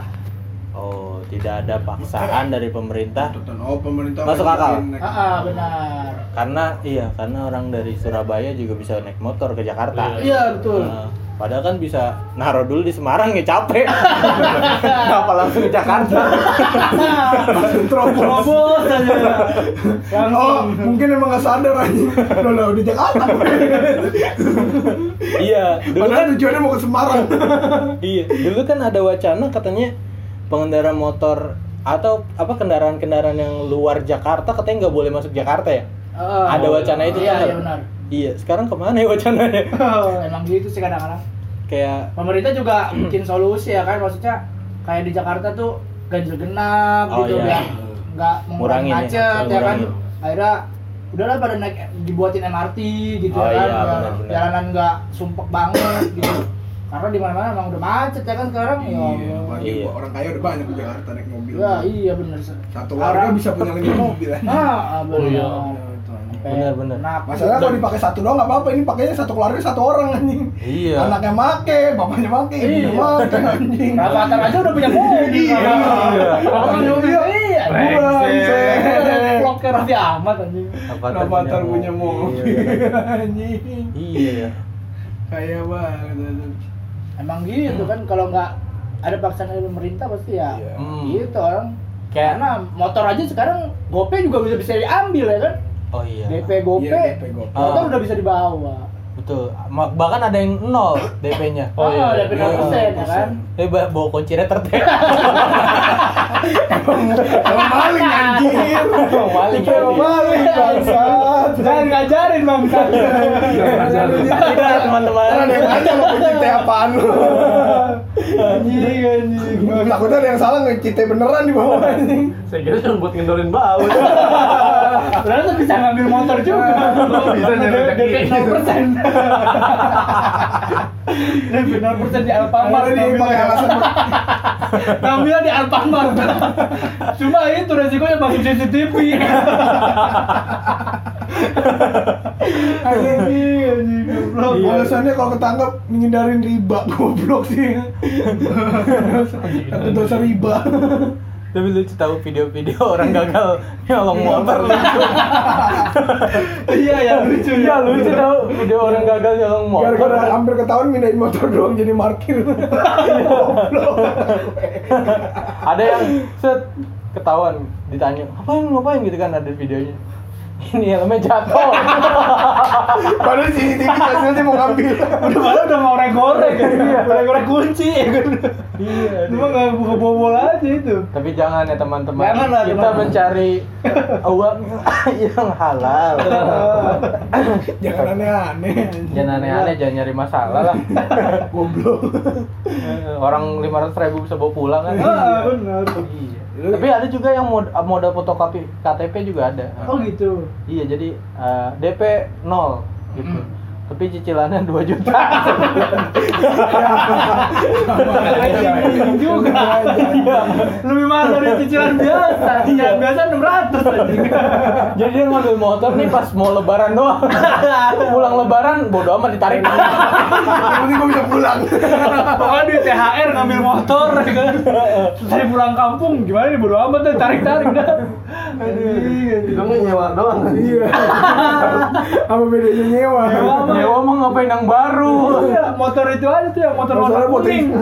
oh tidak ada paksaan dari pemerintah Oh pemerintah. Masuk akal. Ah, ah, benar. karena iya karena orang dari Surabaya juga bisa naik motor ke Jakarta Iya betul. Nah, padahal kan bisa naruh dulu di Semarang ya capek [laughs] apa langsung ke Jakarta Terobos aja. Oh, mungkin emang gak sadar aja. Loh, loh, di Jakarta. iya dulu kan Padahal tujuannya mau ke Semarang. iya dulu kan ada wacana katanya pengendara motor atau apa kendaraan-kendaraan yang luar Jakarta katanya nggak boleh masuk Jakarta ya Ah, ada wacana itu Iya, kan? iya benar. Iya sekarang ke mana ya wacananya [laughs] Emang gitu sih kadang-kadang. kayak Pemerintah juga bikin solusi ya kan maksudnya kayak di Jakarta tuh ganjil genap Oh, gitu iya. nggak mengurangi ya, macet ya, kan. ngurangin. Akhirnya udahlah pada naik dibuatin MRT gitu Oh, ya kan. iya, biar benar-benar. jalanan nggak sumpek banget gitu. Karena di mana-mana emang udah macet ya kan sekarang ya. Iya, Allah. apalagi Iya. orang kaya udah banyak di Jakarta naik mobil. Ya, iya bener Satu warga bisa punya lima mobil aja. Ah, benar. Oh, iya. Benar, benar. Nah, Masalahnya kalau dipakai satu doang nggak apa-apa, ini pakainya satu keluarga satu orang anjing. Iya. Anaknya make, bapaknya make, ibunya Iya. make anjing. Rafathar aja udah punya mobil. Iya. Punya mobil. Iya. Vlognya Raffi Ahmad anjing. Rafathar punya mobil Iya, anjing. iya ya Kaya banget. Emang gitu kan kalau nggak ada paksaan dari pemerintah pasti ya Iya. Hmm. gitu orang. Kayak- Karena motor aja sekarang GoPay juga bisa bisa diambil ya kan. Oh iya DP GoPay, Iya, DP GoPay. motor Ah. udah bisa dibawa. betul bahkan ada yang nol DP-nya Oh, iya. DP 0% ya kan. eh ba- bawa kunci retret [laughs] Emang maling anjing. Emang maling, Emang maling bangsat. Jangan ngajarin bang tidak teman-teman Kan ada yang nanya lo pencipta apaan lu. Anjing anjing. Takutnya ada yang salah ngecite beneran di bawah. Saya kira cuma buat ngendorin [laughs] baut. Ternyata bisa ngambil motor juga. Oh, bisa nyari rezeki. DP 0%. DP 0% di Alfamart. Dia pakai alasan Ngambilnya di Alfamart. Cuma itu resikonya masuk CCTV. Anjing, anjing, goblok. Alasannya kalau ketangkap menghindarin riba goblok sih. Dosa riba. Tapi lucu tahu video-video [laughs] orang gagal nyolong motor [laughs] lucu Iya ya lucu. iya lucu tahu video orang gagal nyolong motor Gara-gara hampir ketahuan mindahin motor doang jadi. Goblok. [laughs] ada yang set ketahuan ditanya ngapain ngapain gitu kan ada videonya ini helmnya jatuh [laughs] Padahal CCTV hasilnya mau ngambil. Udah malah udah ngorek-ngorek kan. Ngorek-ngorek kunci ya kan. iya Cuma nggak buka bobol aja itu. tapi jangan ya teman-teman Jangan lah, kita teman-teman. mencari uang [laughs] yang halal [laughs] Jangan aneh-aneh. jangan aneh-aneh jangan nyari masalah lah Goblok. orang lima ratus ribu bisa bawa pulang kan Ah, benar. Iya. Tapi ada juga yang mod modal fotokopi KTP juga ada. Oh gitu. iya jadi eh, DP 0 gitu tapi cicilannya 2 juta Anjing juga. Lebih mahal dari cicilan biasa. Cicilan biasa 600 anjing. jadi dia ngambil motor nih pas mau lebaran doang pulang lebaran bodo amat ditarik penting gua bisa pulang. Pokoknya di THR ngambil motor ya kan. Terus dari pulang kampung gimana nih bodo amat deh tarik-tarik dah. Itu mah nyewa doang. Iya. [laughs] Apa bedanya nyewa? Nyewa mah ngapain yang baru? Iya, motor itu ada tuh yang motor warna kuning. [laughs]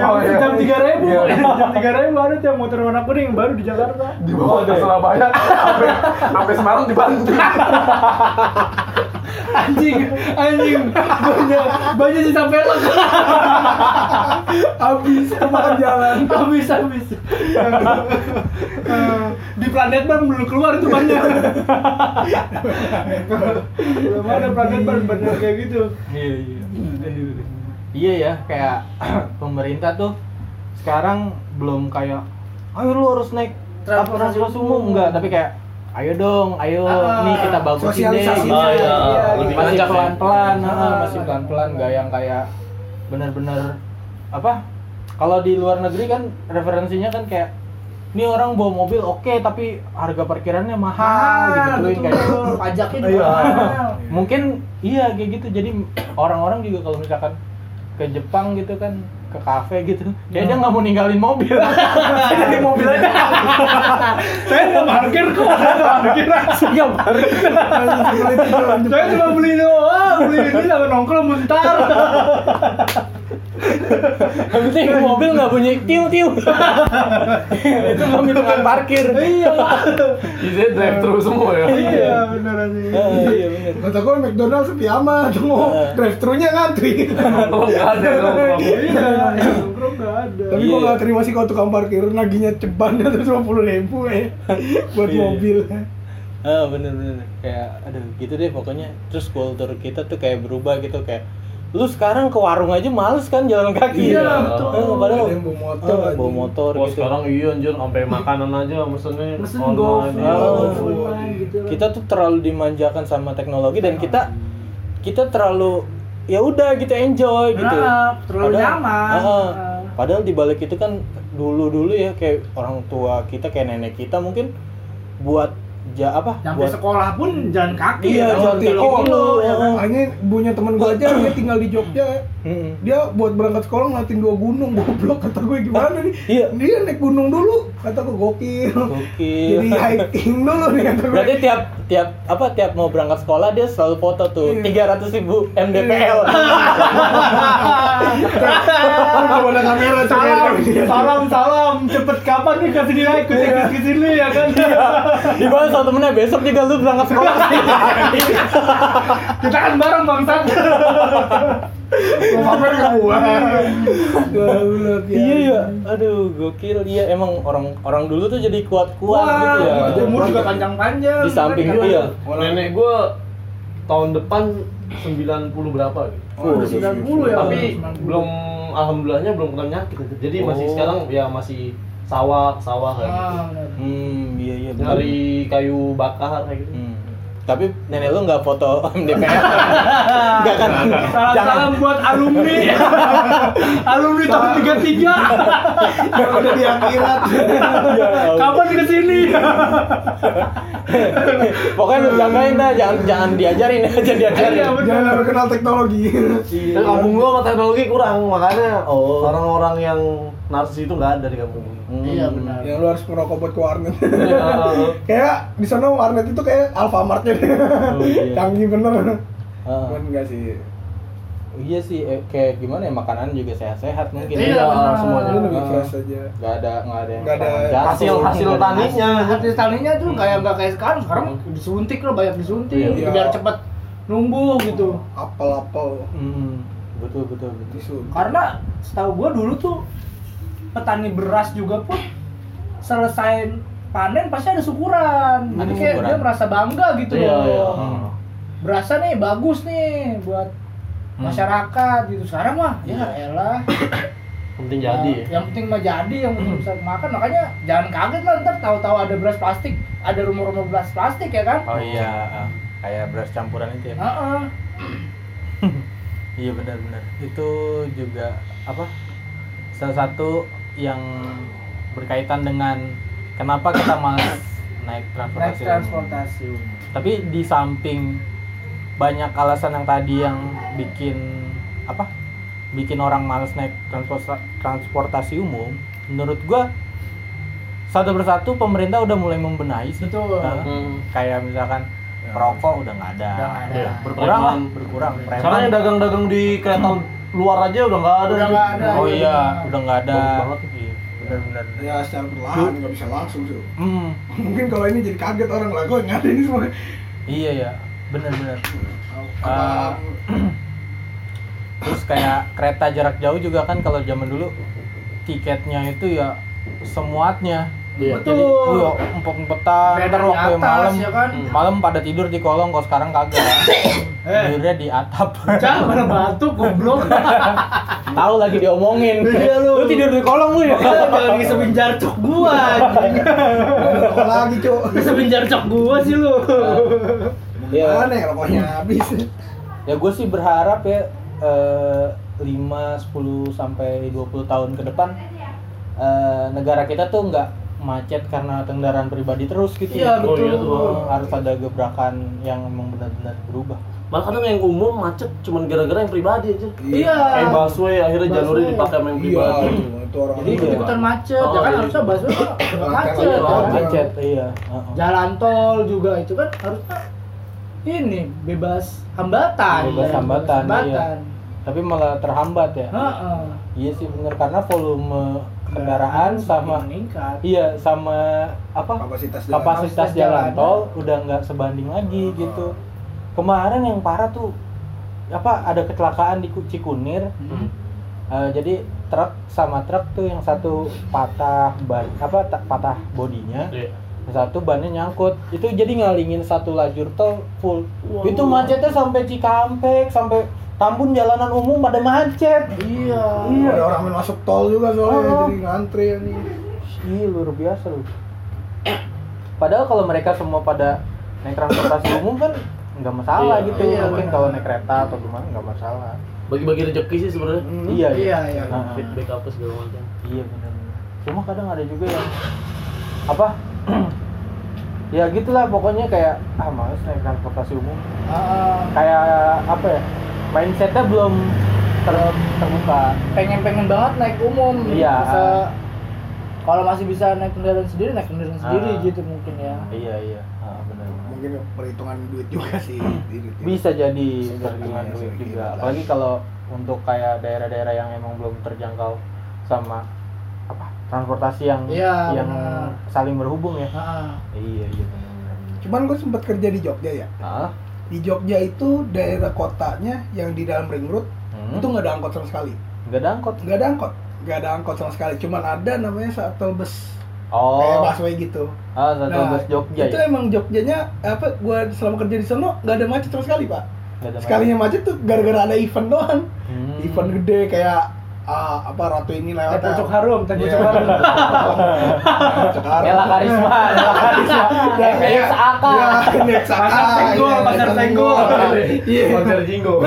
Oh, Yang iya. jam tiga ribu, Iya. jam tiga ribu ada tuh yang motor warna kuning yang baru di Jakarta. Di bawah ke Surabaya sampai sampai Semarang dibantu. [laughs] Anjing, anjing, banyak banyak sih sampai lo. Habis kemakan jalan. Habis habis. Eh, Di planet ban belum keluar itu banyak. Belum ada planet ban bener kayak gitu. Iya iya. Iya ya, kayak [clears throat] pemerintah tuh sekarang belum kayak ayo lu harus naik Transportasi umum." enggak, tapi kayak ayo dong, ayo Ah, nih kita bagusin deh. sosialisasinya. gitu. Oh, iya. Iya, masih ya. pelan-pelan, ah, Ah. masih pelan-pelan, nggak yang kayak bener-bener apa? Kalau di luar negeri kan referensinya kan kayak ini orang bawa mobil oke tapi harga parkirannya mahal gitu betul. kayak pajaknya Iya. juga mahal. mungkin iya kayak gitu jadi orang-orang juga kalau misalkan ke Jepang gitu kan ke kafe gitu dia nggak mau ninggalin mobil [laughs] jadi mobil aja Saya nggak parkir kok, saya nggak parkir. nggak parkir Saya cuma beli doang, beli ini sama nongkrong bentar. [laughs] yang penting mobil nggak bunyi tiu tiu [laughs] itu belum hitungan parkir Iya. [laughs] Bisa drive thru semua ya. Iya, bener aja. Ah, iya bener Kata gue McDonald sepi amat, mau drive thru-nya ngantri. Kalau nggak ada. Iya, nggak ada. Tapi gue Iya. gak terima sih kalau tukang parkir naginya ceban terus lima puluh ribu ya buat Iya. mobil. ah bener bener kayak aduh gitu deh pokoknya terus kultur kita tuh kayak berubah gitu kayak lu sekarang ke warung aja males kan jalan kaki Iya, Ah, betul. padahal Ada yang bawa motor ah, bawa motor Wah gitu sekarang iya anjir sampai makanan aja mesennya Mesen online. Online gitu. kita tuh terlalu dimanjakan sama teknologi dan kita kita terlalu ya udah gitu enjoy gitu Nah, terlalu nyaman. ah, Ah. padahal di balik itu kan dulu dulu ya kayak orang tua kita kayak nenek kita mungkin buat ja apa Sampai buat sekolah pun jalan kaki. Iya, ya, jalan kaki. kilo-kilo, ya kan. Oh. Hanya punya teman gue aja dia tinggal di Jogja. Mm-mm. Dia buat berangkat sekolah ngeliatin dua gunung [laughs] goblok kata gue gimana nih? Iya. Dia naik gunung dulu kata gue gokil. Gokil. Jadi hiking dulu nih kata gue. Berarti tiap tiap apa tiap mau berangkat sekolah dia selalu foto tuh Iya. tiga ratus ribu MDPL. Ada kamera tuh Salam, kayak- salam, salam. Cepet kapan nih kasih dia ikut ikut ke sini ya kan? Di bawah satu temennya besok juga lu berangkat sekolah. [laughs] Kita kan bareng bangsat. [laughs] Pamer ke gua. Goblok ya. iya ya, aduh gokil. Iya emang orang orang dulu tuh jadi kuat-kuat Wah, gitu ya. gitu. umur juga panjang-panjang. Di samping Kan? iya. Nenek gua tahun depan 90 berapa gitu. Oh, udah 90 ya. Tapi 90. belum alhamdulillahnya belum kena nyakit. Jadi masih Oh. sekarang ya masih sawah sawah kayak gitu. Ah, benar. Hmm, iya iya. Nyari kayu bakar kayak gitu. Hmm. Tapi nenek lu nggak foto [laughs] MDPL. Enggak kan? Salam salam buat alumni. [laughs] alumni tahun 33. Yang udah di akhirat. [laughs] Kapan ke sini? Pokoknya lu jagain dah, jangan jangan diajarin aja diajarin. Iya. Jangan sampai kenal teknologi. Kampung gua sama teknologi kurang, makanya Oh. orang-orang yang narsis itu nggak ada di kampung. Hmm. Iya benar. Yang lu harus ngerokok buat ke warnet. [laughs] Iya. kayak di sana warnet itu kayak Alfamart-nya. Oh, iya. [laughs] Canggih bener. Ah. Cuman enggak sih. Iya sih, eh, kayak gimana ya makanan juga sehat-sehat mungkin. Iya, Iya, benar. semuanya. Lu lebih Ah. fresh aja. Gak ada nggak ada yang ada jantung, hasil- hasil taninya. Hasil taninya tuh kayak nggak kayak sekarang. Sekarang disuntik loh, banyak disuntik Iya. biar cepet numbuh gitu. Apel-apel Hmm, betul betul betul. tisu. Karena setahu gua dulu tuh petani beras juga pun selesai panen pasti ada syukuran. Ada Jadi kayak syukuran. dia merasa bangga gitu Iya, loh. iya. Hmm. Berasa nih bagus nih buat Hmm. masyarakat gitu. Sekarang mah ya elah. [coughs] Penting jadi ya. Yang penting mah jadi, yang penting bisa makan. Makanya jangan kaget lah ntar tahu-tahu ada beras plastik, ada rumor-rumor beras plastik ya kan? Oh iya, ah, kayak beras campuran itu ya. Heeh. [coughs] Iya benar-benar. Itu juga apa? Salah satu yang berkaitan dengan kenapa kita malas naik Naik transportasi. umum. transportasi. Tapi di samping banyak alasan yang tadi yang bikin apa? Bikin orang malas naik transporta- transportasi umum, menurut gua satu persatu pemerintah udah mulai membenahi sih. Betul. Nah, Hmm. kayak misalkan perokok udah nggak ada. Udah ada. Iya, Berkurang, berkurang. Preman. Sekarang yang dagang-dagang di kereta luar aja udah nggak ada. Udah nggak ada. Oh iya, udah nggak ada. Bagus banget. Iya, benar-benar. Ya secara perlahan nggak bisa langsung sih. Hmm, [laughs] Mungkin kalau ini jadi kaget orang lah, kok ini semua. iya ya, benar-benar. Ah. [clears throat] Terus kayak kereta jarak jauh juga kan kalau zaman dulu tiketnya itu ya semuatnya. Iya. Jadi, Betul. oh, empuk-empetan, Beda ntar di waktu atas, malam, ya kan? malam pada tidur di kolong, kalau sekarang kagak. [coughs] Eh. Tidurnya di atap. Jangan batuk goblok. [laughs] Tahu lagi diomongin. Iya, lu. tidur di kolong lu ya? Jangan ngisepin jarcok gua. Rokok lagi, Cuk. Ngisepin jarcok gua sih lu. Iya. Gimana ya rokoknya habis. Ya gue sih berharap ya eh, 5, 10 sampai 20 tahun ke depan eh, negara kita tuh nggak macet karena kendaraan pribadi terus gitu. Iya, Oh, iya betul. tuh. Eh, harus ada gebrakan yang emang benar-benar berubah. Malah kadang yang umum macet cuman gara-gara yang pribadi aja. Iya. Kayak busway akhirnya jalurnya Busway. dipakai sama yang Iya, pribadi. itu orang. Jadi ikut-ikutan macet, Oh, ya kan iya. harusnya busway [coughs] macet. Iya, ya kan? Macet, iya. Jalan tol juga itu kan harusnya ini bebas hambatan. Bebas Ya, hambatan, iya. hambatan. Tapi malah terhambat ya. Heeh. Iya sih bener karena volume kendaraan sama meningkat. iya sama apa kapasitas jalan. kapasitas Kapasitas jalan tol udah nggak sebanding lagi gitu. Kemarin yang parah tuh apa ada kecelakaan di Ku- Cikunir. Hmm. Eh, jadi truk sama truk tuh yang satu patah ban apa ta- patah bodinya, Iya. Yang satu bannya nyangkut. Itu jadi ngalingin satu lajur tol full. Waduh. Itu macetnya sampai Cikampek, sampai Tambun jalanan umum pada macet. Iya. Ada orang main masuk tol juga soalnya Oh. jadi ngantri ini. Ih, luar biasa lu. Padahal kalau mereka semua pada naik transportasi [coughs] umum kan nggak masalah Iya, gitu. iya, Mungkin benar. kalau naik kereta atau gimana nggak masalah. Bagi-bagi rezeki sih sebenarnya. Iya, Iya, iya. Nah, Feedback apa segala macam. Iya benar. Cuma kadang ada juga yang apa? [clears throat] ya gitulah pokoknya kayak ah males naik transportasi umum. Ah, Kayak apa ya? Mindsetnya belum ter- terbuka. pengen-pengen banget naik umum. Iya. Bisa kalau masih bisa naik kendaraan sendiri, naik kendaraan sendiri Ah. gitu mungkin ya. Iya iya. Ah, benar. Mungkin perhitungan duit juga sih. Bisa jadi Bisa perhitungan duit juga apalagi kalau untuk kayak daerah-daerah yang emang belum terjangkau sama transportasi yang Iya, yang benar. saling berhubung ya Ah, iya iya Cuman gue sempat kerja di Jogja ya. ah Di Jogja itu daerah kotanya yang di dalam ring road hmm. itu nggak ada angkot sama sekali. nggak ada angkot Nggak ada angkot, nggak ada angkot sama sekali. Cuman ada namanya shuttle bus oh kayak busway gitu. ah satu bus Jogja itu ya emang Jogjanya apa? Gua selama kerja di sana nggak ada macet sama sekali pak. Sekalinya macet tuh gara-gara ada event doang. Hmm. Event gede kayak ah, apa ratu ini teh lewat. pucuk harum, teh Iya. pucuk harum. Pucuk harum. Ella Karisma Ella Karisma Ya, kayak XAK Ya, ini XAK. Pasar Senggol, Iya, Pasar Senggol. Iya. Konser Jinggo. [laughs]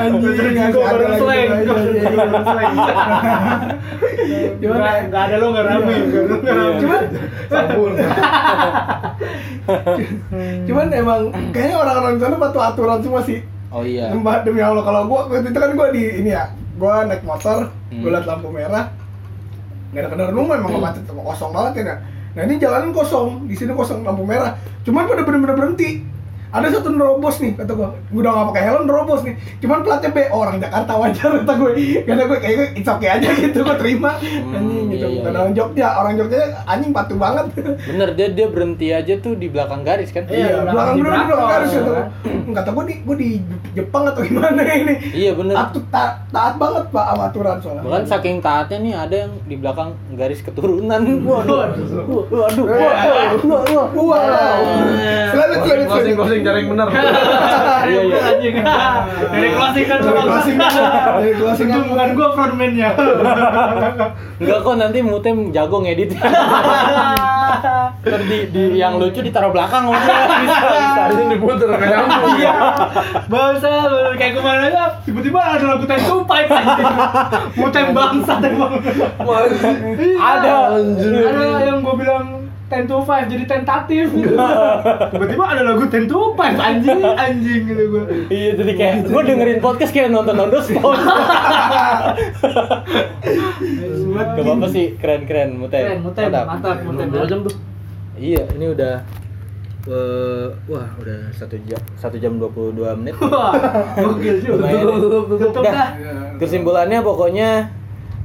Anjing, ada baru slang, Iya, iya, iya. Cuman Nggak ada lo nggak rame, rame. cuman Sabun. [laughs] cuman emang kayaknya orang-orang sana patuh aturan semua sih. Oh iya Mbak demi Allah kalau gua waktu itu kan gua di ini ya, gua naik motor, Hmm. gua liat lampu merah, nggak ada kendaraan umum emang nggak macet kosong banget ya. Nah ini jalanan kosong, di sini kosong lampu merah, cuman pada bener-bener berhenti. Ada satu nerobos nih, kata gua, gua udah nggak pakai helm nerobos nih, cuman platnya B, oh, orang Jakarta wajar kata gue, karena gue kayak gue it's okay aja gitu, gue terima, Hmm, anjing gitu, iya, iya, bukan iya. orang Jogja, orang Jogja anjing patuh banget. bener dia dia berhenti aja tuh di belakang garis kan Iya, Iya, belakang belakang di dulu di belakang garis kata kan. gua. Kata gue di gue di Jepang atau gimana ini. iya bener Taat, taat, taat banget pak sama aturan soalnya. Bahkan saking taatnya nih ada yang di belakang garis keturunan. [laughs] Waduh. Waduh. Waduh. Eh, Waduh. Wow. Selamat selamat Closing selamat. Closing cara yang benar. [laughs] Iya iya. Anjing. [laughs] Dari closing kan Dari closing dari closing Itu bukan gua frontman-nya. [laughs] Enggak kok nanti mutem jago ngedit. Ntar di, di yang lucu ditaruh belakang ngomongnya. Bisa bisa. Harusnya diputer kayak nyambung. Iya. Bangsa kayak kemarin aja tiba-tiba ada lagu ten tupai anjing. Mutem bangsa emang. Ada. Ada yang gua bilang ten to five jadi tentatif gitu. [laughs] Tiba-tiba ada lagu ten to five anjing anjing gitu gua. Iya jadi kayak gue dengerin podcast kayak nonton nonton sport. [laughs] Gak apa-apa sih, keren-keren Muten. Keren, Muten, mantap, Muten. Dua jam tuh. Iya, ini udah eh, wah udah satu jam satu jam 22 menit. Wah, gokil juga. Tutup dah. Kesimpulannya pokoknya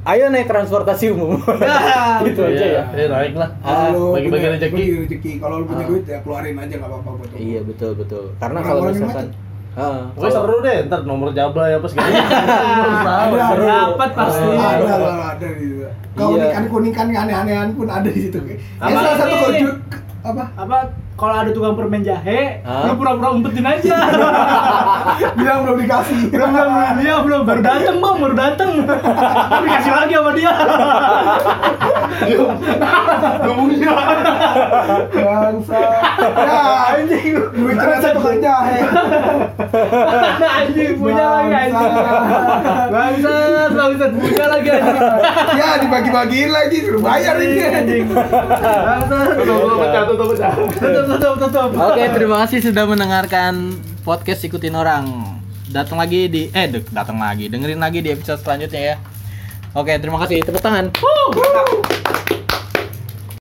ayo naik transportasi umum. [laughs] gitu aja ya. Eh naik lah. Ah, bagi-bagi rezeki. rezeki. Kalau lu punya Ah. duit ya keluarin aja nggak apa-apa buat lu. Iya betul betul. Karena kalau misalkan ah, Pokoknya kalau- seru deh, ntar nomor jabla ya pas gitu. Ada, seru. Dapat pasti. Ah, Ada ada di situ. Kau Iya. unikan unikan aneh-anehan pun ada di situ. Ya, salah satu kojut apa? Apa kalau ada tukang permen jahe, Hah? lu pura-pura umpetin aja. [laughs] Bilang belum dikasih. belum belum dia belum baru dateng bang baru dateng tapi kasih lagi sama dia Bangsa. Ya anjing lu. Duit ternyata tukang jahe. anjing punya lagi anjing bangsat bangsat punya lagi anjing Ya dibagi-bagiin lagi suruh bayar ini anjing. bangsat Tutup, tutup, pecah, tutup, pecah. Tutup tutup tutup Oke, terima kasih sudah mendengarkan podcast ikutin orang. Datang lagi di eh datang lagi, dengerin lagi di episode selanjutnya ya. Oke, terima kasih. Tepuk tangan. Wuh.